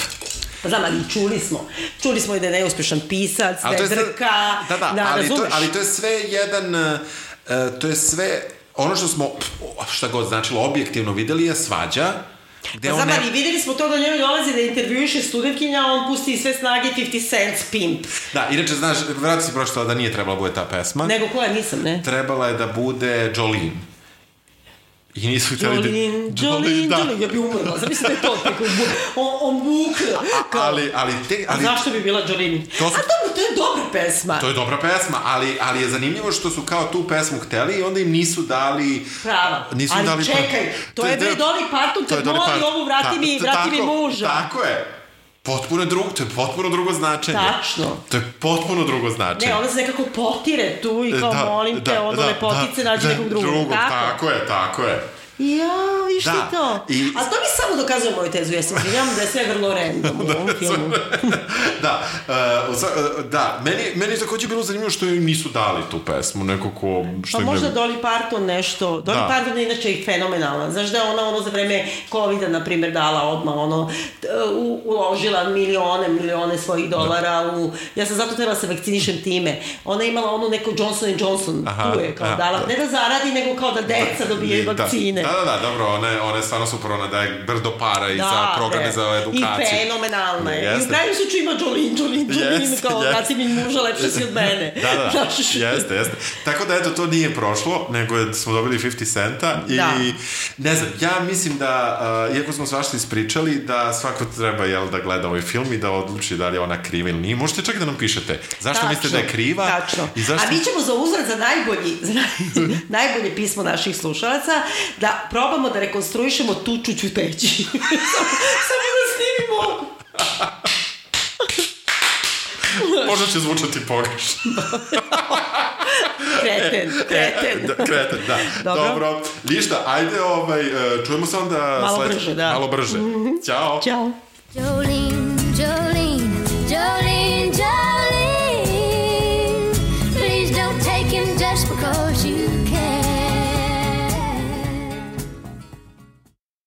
Speaker 1: Pa znam, ali čuli smo. Čuli smo i da je neuspešan pisac, da
Speaker 2: Ali
Speaker 1: je drka,
Speaker 2: Da, da, ali, to, ali to je sve jedan... uh, to je sve... Ono što smo, šta god značilo, objektivno videli je svađa, gde
Speaker 1: Pa znam,
Speaker 2: ne...
Speaker 1: ali videli smo to da njoj dolazi da intervjuiše studentkinja, a on pusti sve snage 50 Cent Pimp.
Speaker 2: Da, inače, znaš, vratno si pročitala da nije trebala da bude ta pesma.
Speaker 1: Nego koja nisam, ne?
Speaker 2: Trebala je da bude Jolene. I nisu htjeli da...
Speaker 1: Jolin, Jolin,
Speaker 2: da.
Speaker 1: Jolin, ja bi umrla. Zamisli da je to bu- on, on bukla. Kao,
Speaker 2: Ali, ali, te,
Speaker 1: A
Speaker 2: ali
Speaker 1: zašto bi bila Jolin?
Speaker 2: To su-
Speaker 1: A dobro, to je dobra pesma.
Speaker 2: To je dobra pesma, ali, ali je zanimljivo što su kao tu pesmu hteli i onda im nisu dali...
Speaker 1: Prava.
Speaker 2: Nisu
Speaker 1: Ali
Speaker 2: dali
Speaker 1: čekaj, to je bre Dolly Parton
Speaker 2: to
Speaker 1: kad moli ovu vrati mi, vrati mi muža.
Speaker 2: Tako je. Potpuno drugo, to je potpuno drugo značenje.
Speaker 1: Tačno.
Speaker 2: To je potpuno drugo značenje.
Speaker 1: Ne, ona se nekako potire tu i kao molim te, ono lepotice, nađi nekog drugog. tako?
Speaker 2: tako je, tako je.
Speaker 1: Ja, viš
Speaker 2: Da,
Speaker 1: ti to.
Speaker 2: i-
Speaker 1: A to mi samo dokazuje moju tezu, ja se izvinjam da je sve vrlo random u ovom filmu.
Speaker 2: da, uh, za- uh, da, meni, meni je takođe bilo zanimljivo što im nisu dali tu pesmu, neko ko... Što
Speaker 1: Pa
Speaker 2: im ne-
Speaker 1: možda Dolly Parton nešto, Dolly
Speaker 2: Da.
Speaker 1: Parton je inače i fenomenalna. Znaš da je ona ono za vreme COVID-a, na primjer, dala odmah ono, u, uložila milione, milione svojih dolara u... Ja sam zato trebala da se vakcinišem time. Ona je imala onu neku Johnson Johnson,
Speaker 2: Aha,
Speaker 1: tu je kao
Speaker 2: aha,
Speaker 1: dala,
Speaker 2: da.
Speaker 1: ne da zaradi, nego kao da deca dobijaju
Speaker 2: Da.
Speaker 1: vakcine.
Speaker 2: Da, da, da, dobro, ona je stvarno super, ona daje brdo para i za programe za edukaciju.
Speaker 1: I fenomenalna je. I u
Speaker 2: Jeste.
Speaker 1: krajnjem slučaju ima Jolin, Jolin, Jolin,
Speaker 2: Jeste,
Speaker 1: kao,
Speaker 2: jeste.
Speaker 1: mi muža, lepše si od mene.
Speaker 2: Da, da, da. Jeste, jeste. Tako da, eto, to nije prošlo, nego smo dobili 50 centa i
Speaker 1: Da.
Speaker 2: ne znam, ja mislim da, uh, iako smo svašta ispričali, da svako treba, jel, da gleda ovaj film i da odluči da li je ona kriva ili nije. Možete čak da nam pišete zašto
Speaker 1: Tačno,
Speaker 2: mislite da je kriva
Speaker 1: Tačno.
Speaker 2: i zašto...
Speaker 1: A mi ćemo za uzvrat za najbolji, za naj, najbolje pismo naših slušalaca da probamo da rekonstruišemo tuču ćuteći. samo, samo da snimimo
Speaker 2: možda će zvučati pogrešno.
Speaker 1: kreten, kreten.
Speaker 2: da, kreten, da.
Speaker 1: Dobro.
Speaker 2: Dobro. Ništa, ajde, ovaj, e, čujemo se onda...
Speaker 1: Malo
Speaker 2: sledeće-
Speaker 1: brže, da.
Speaker 2: Malo brže. Ćao.
Speaker 1: Ćao.
Speaker 3: Jolene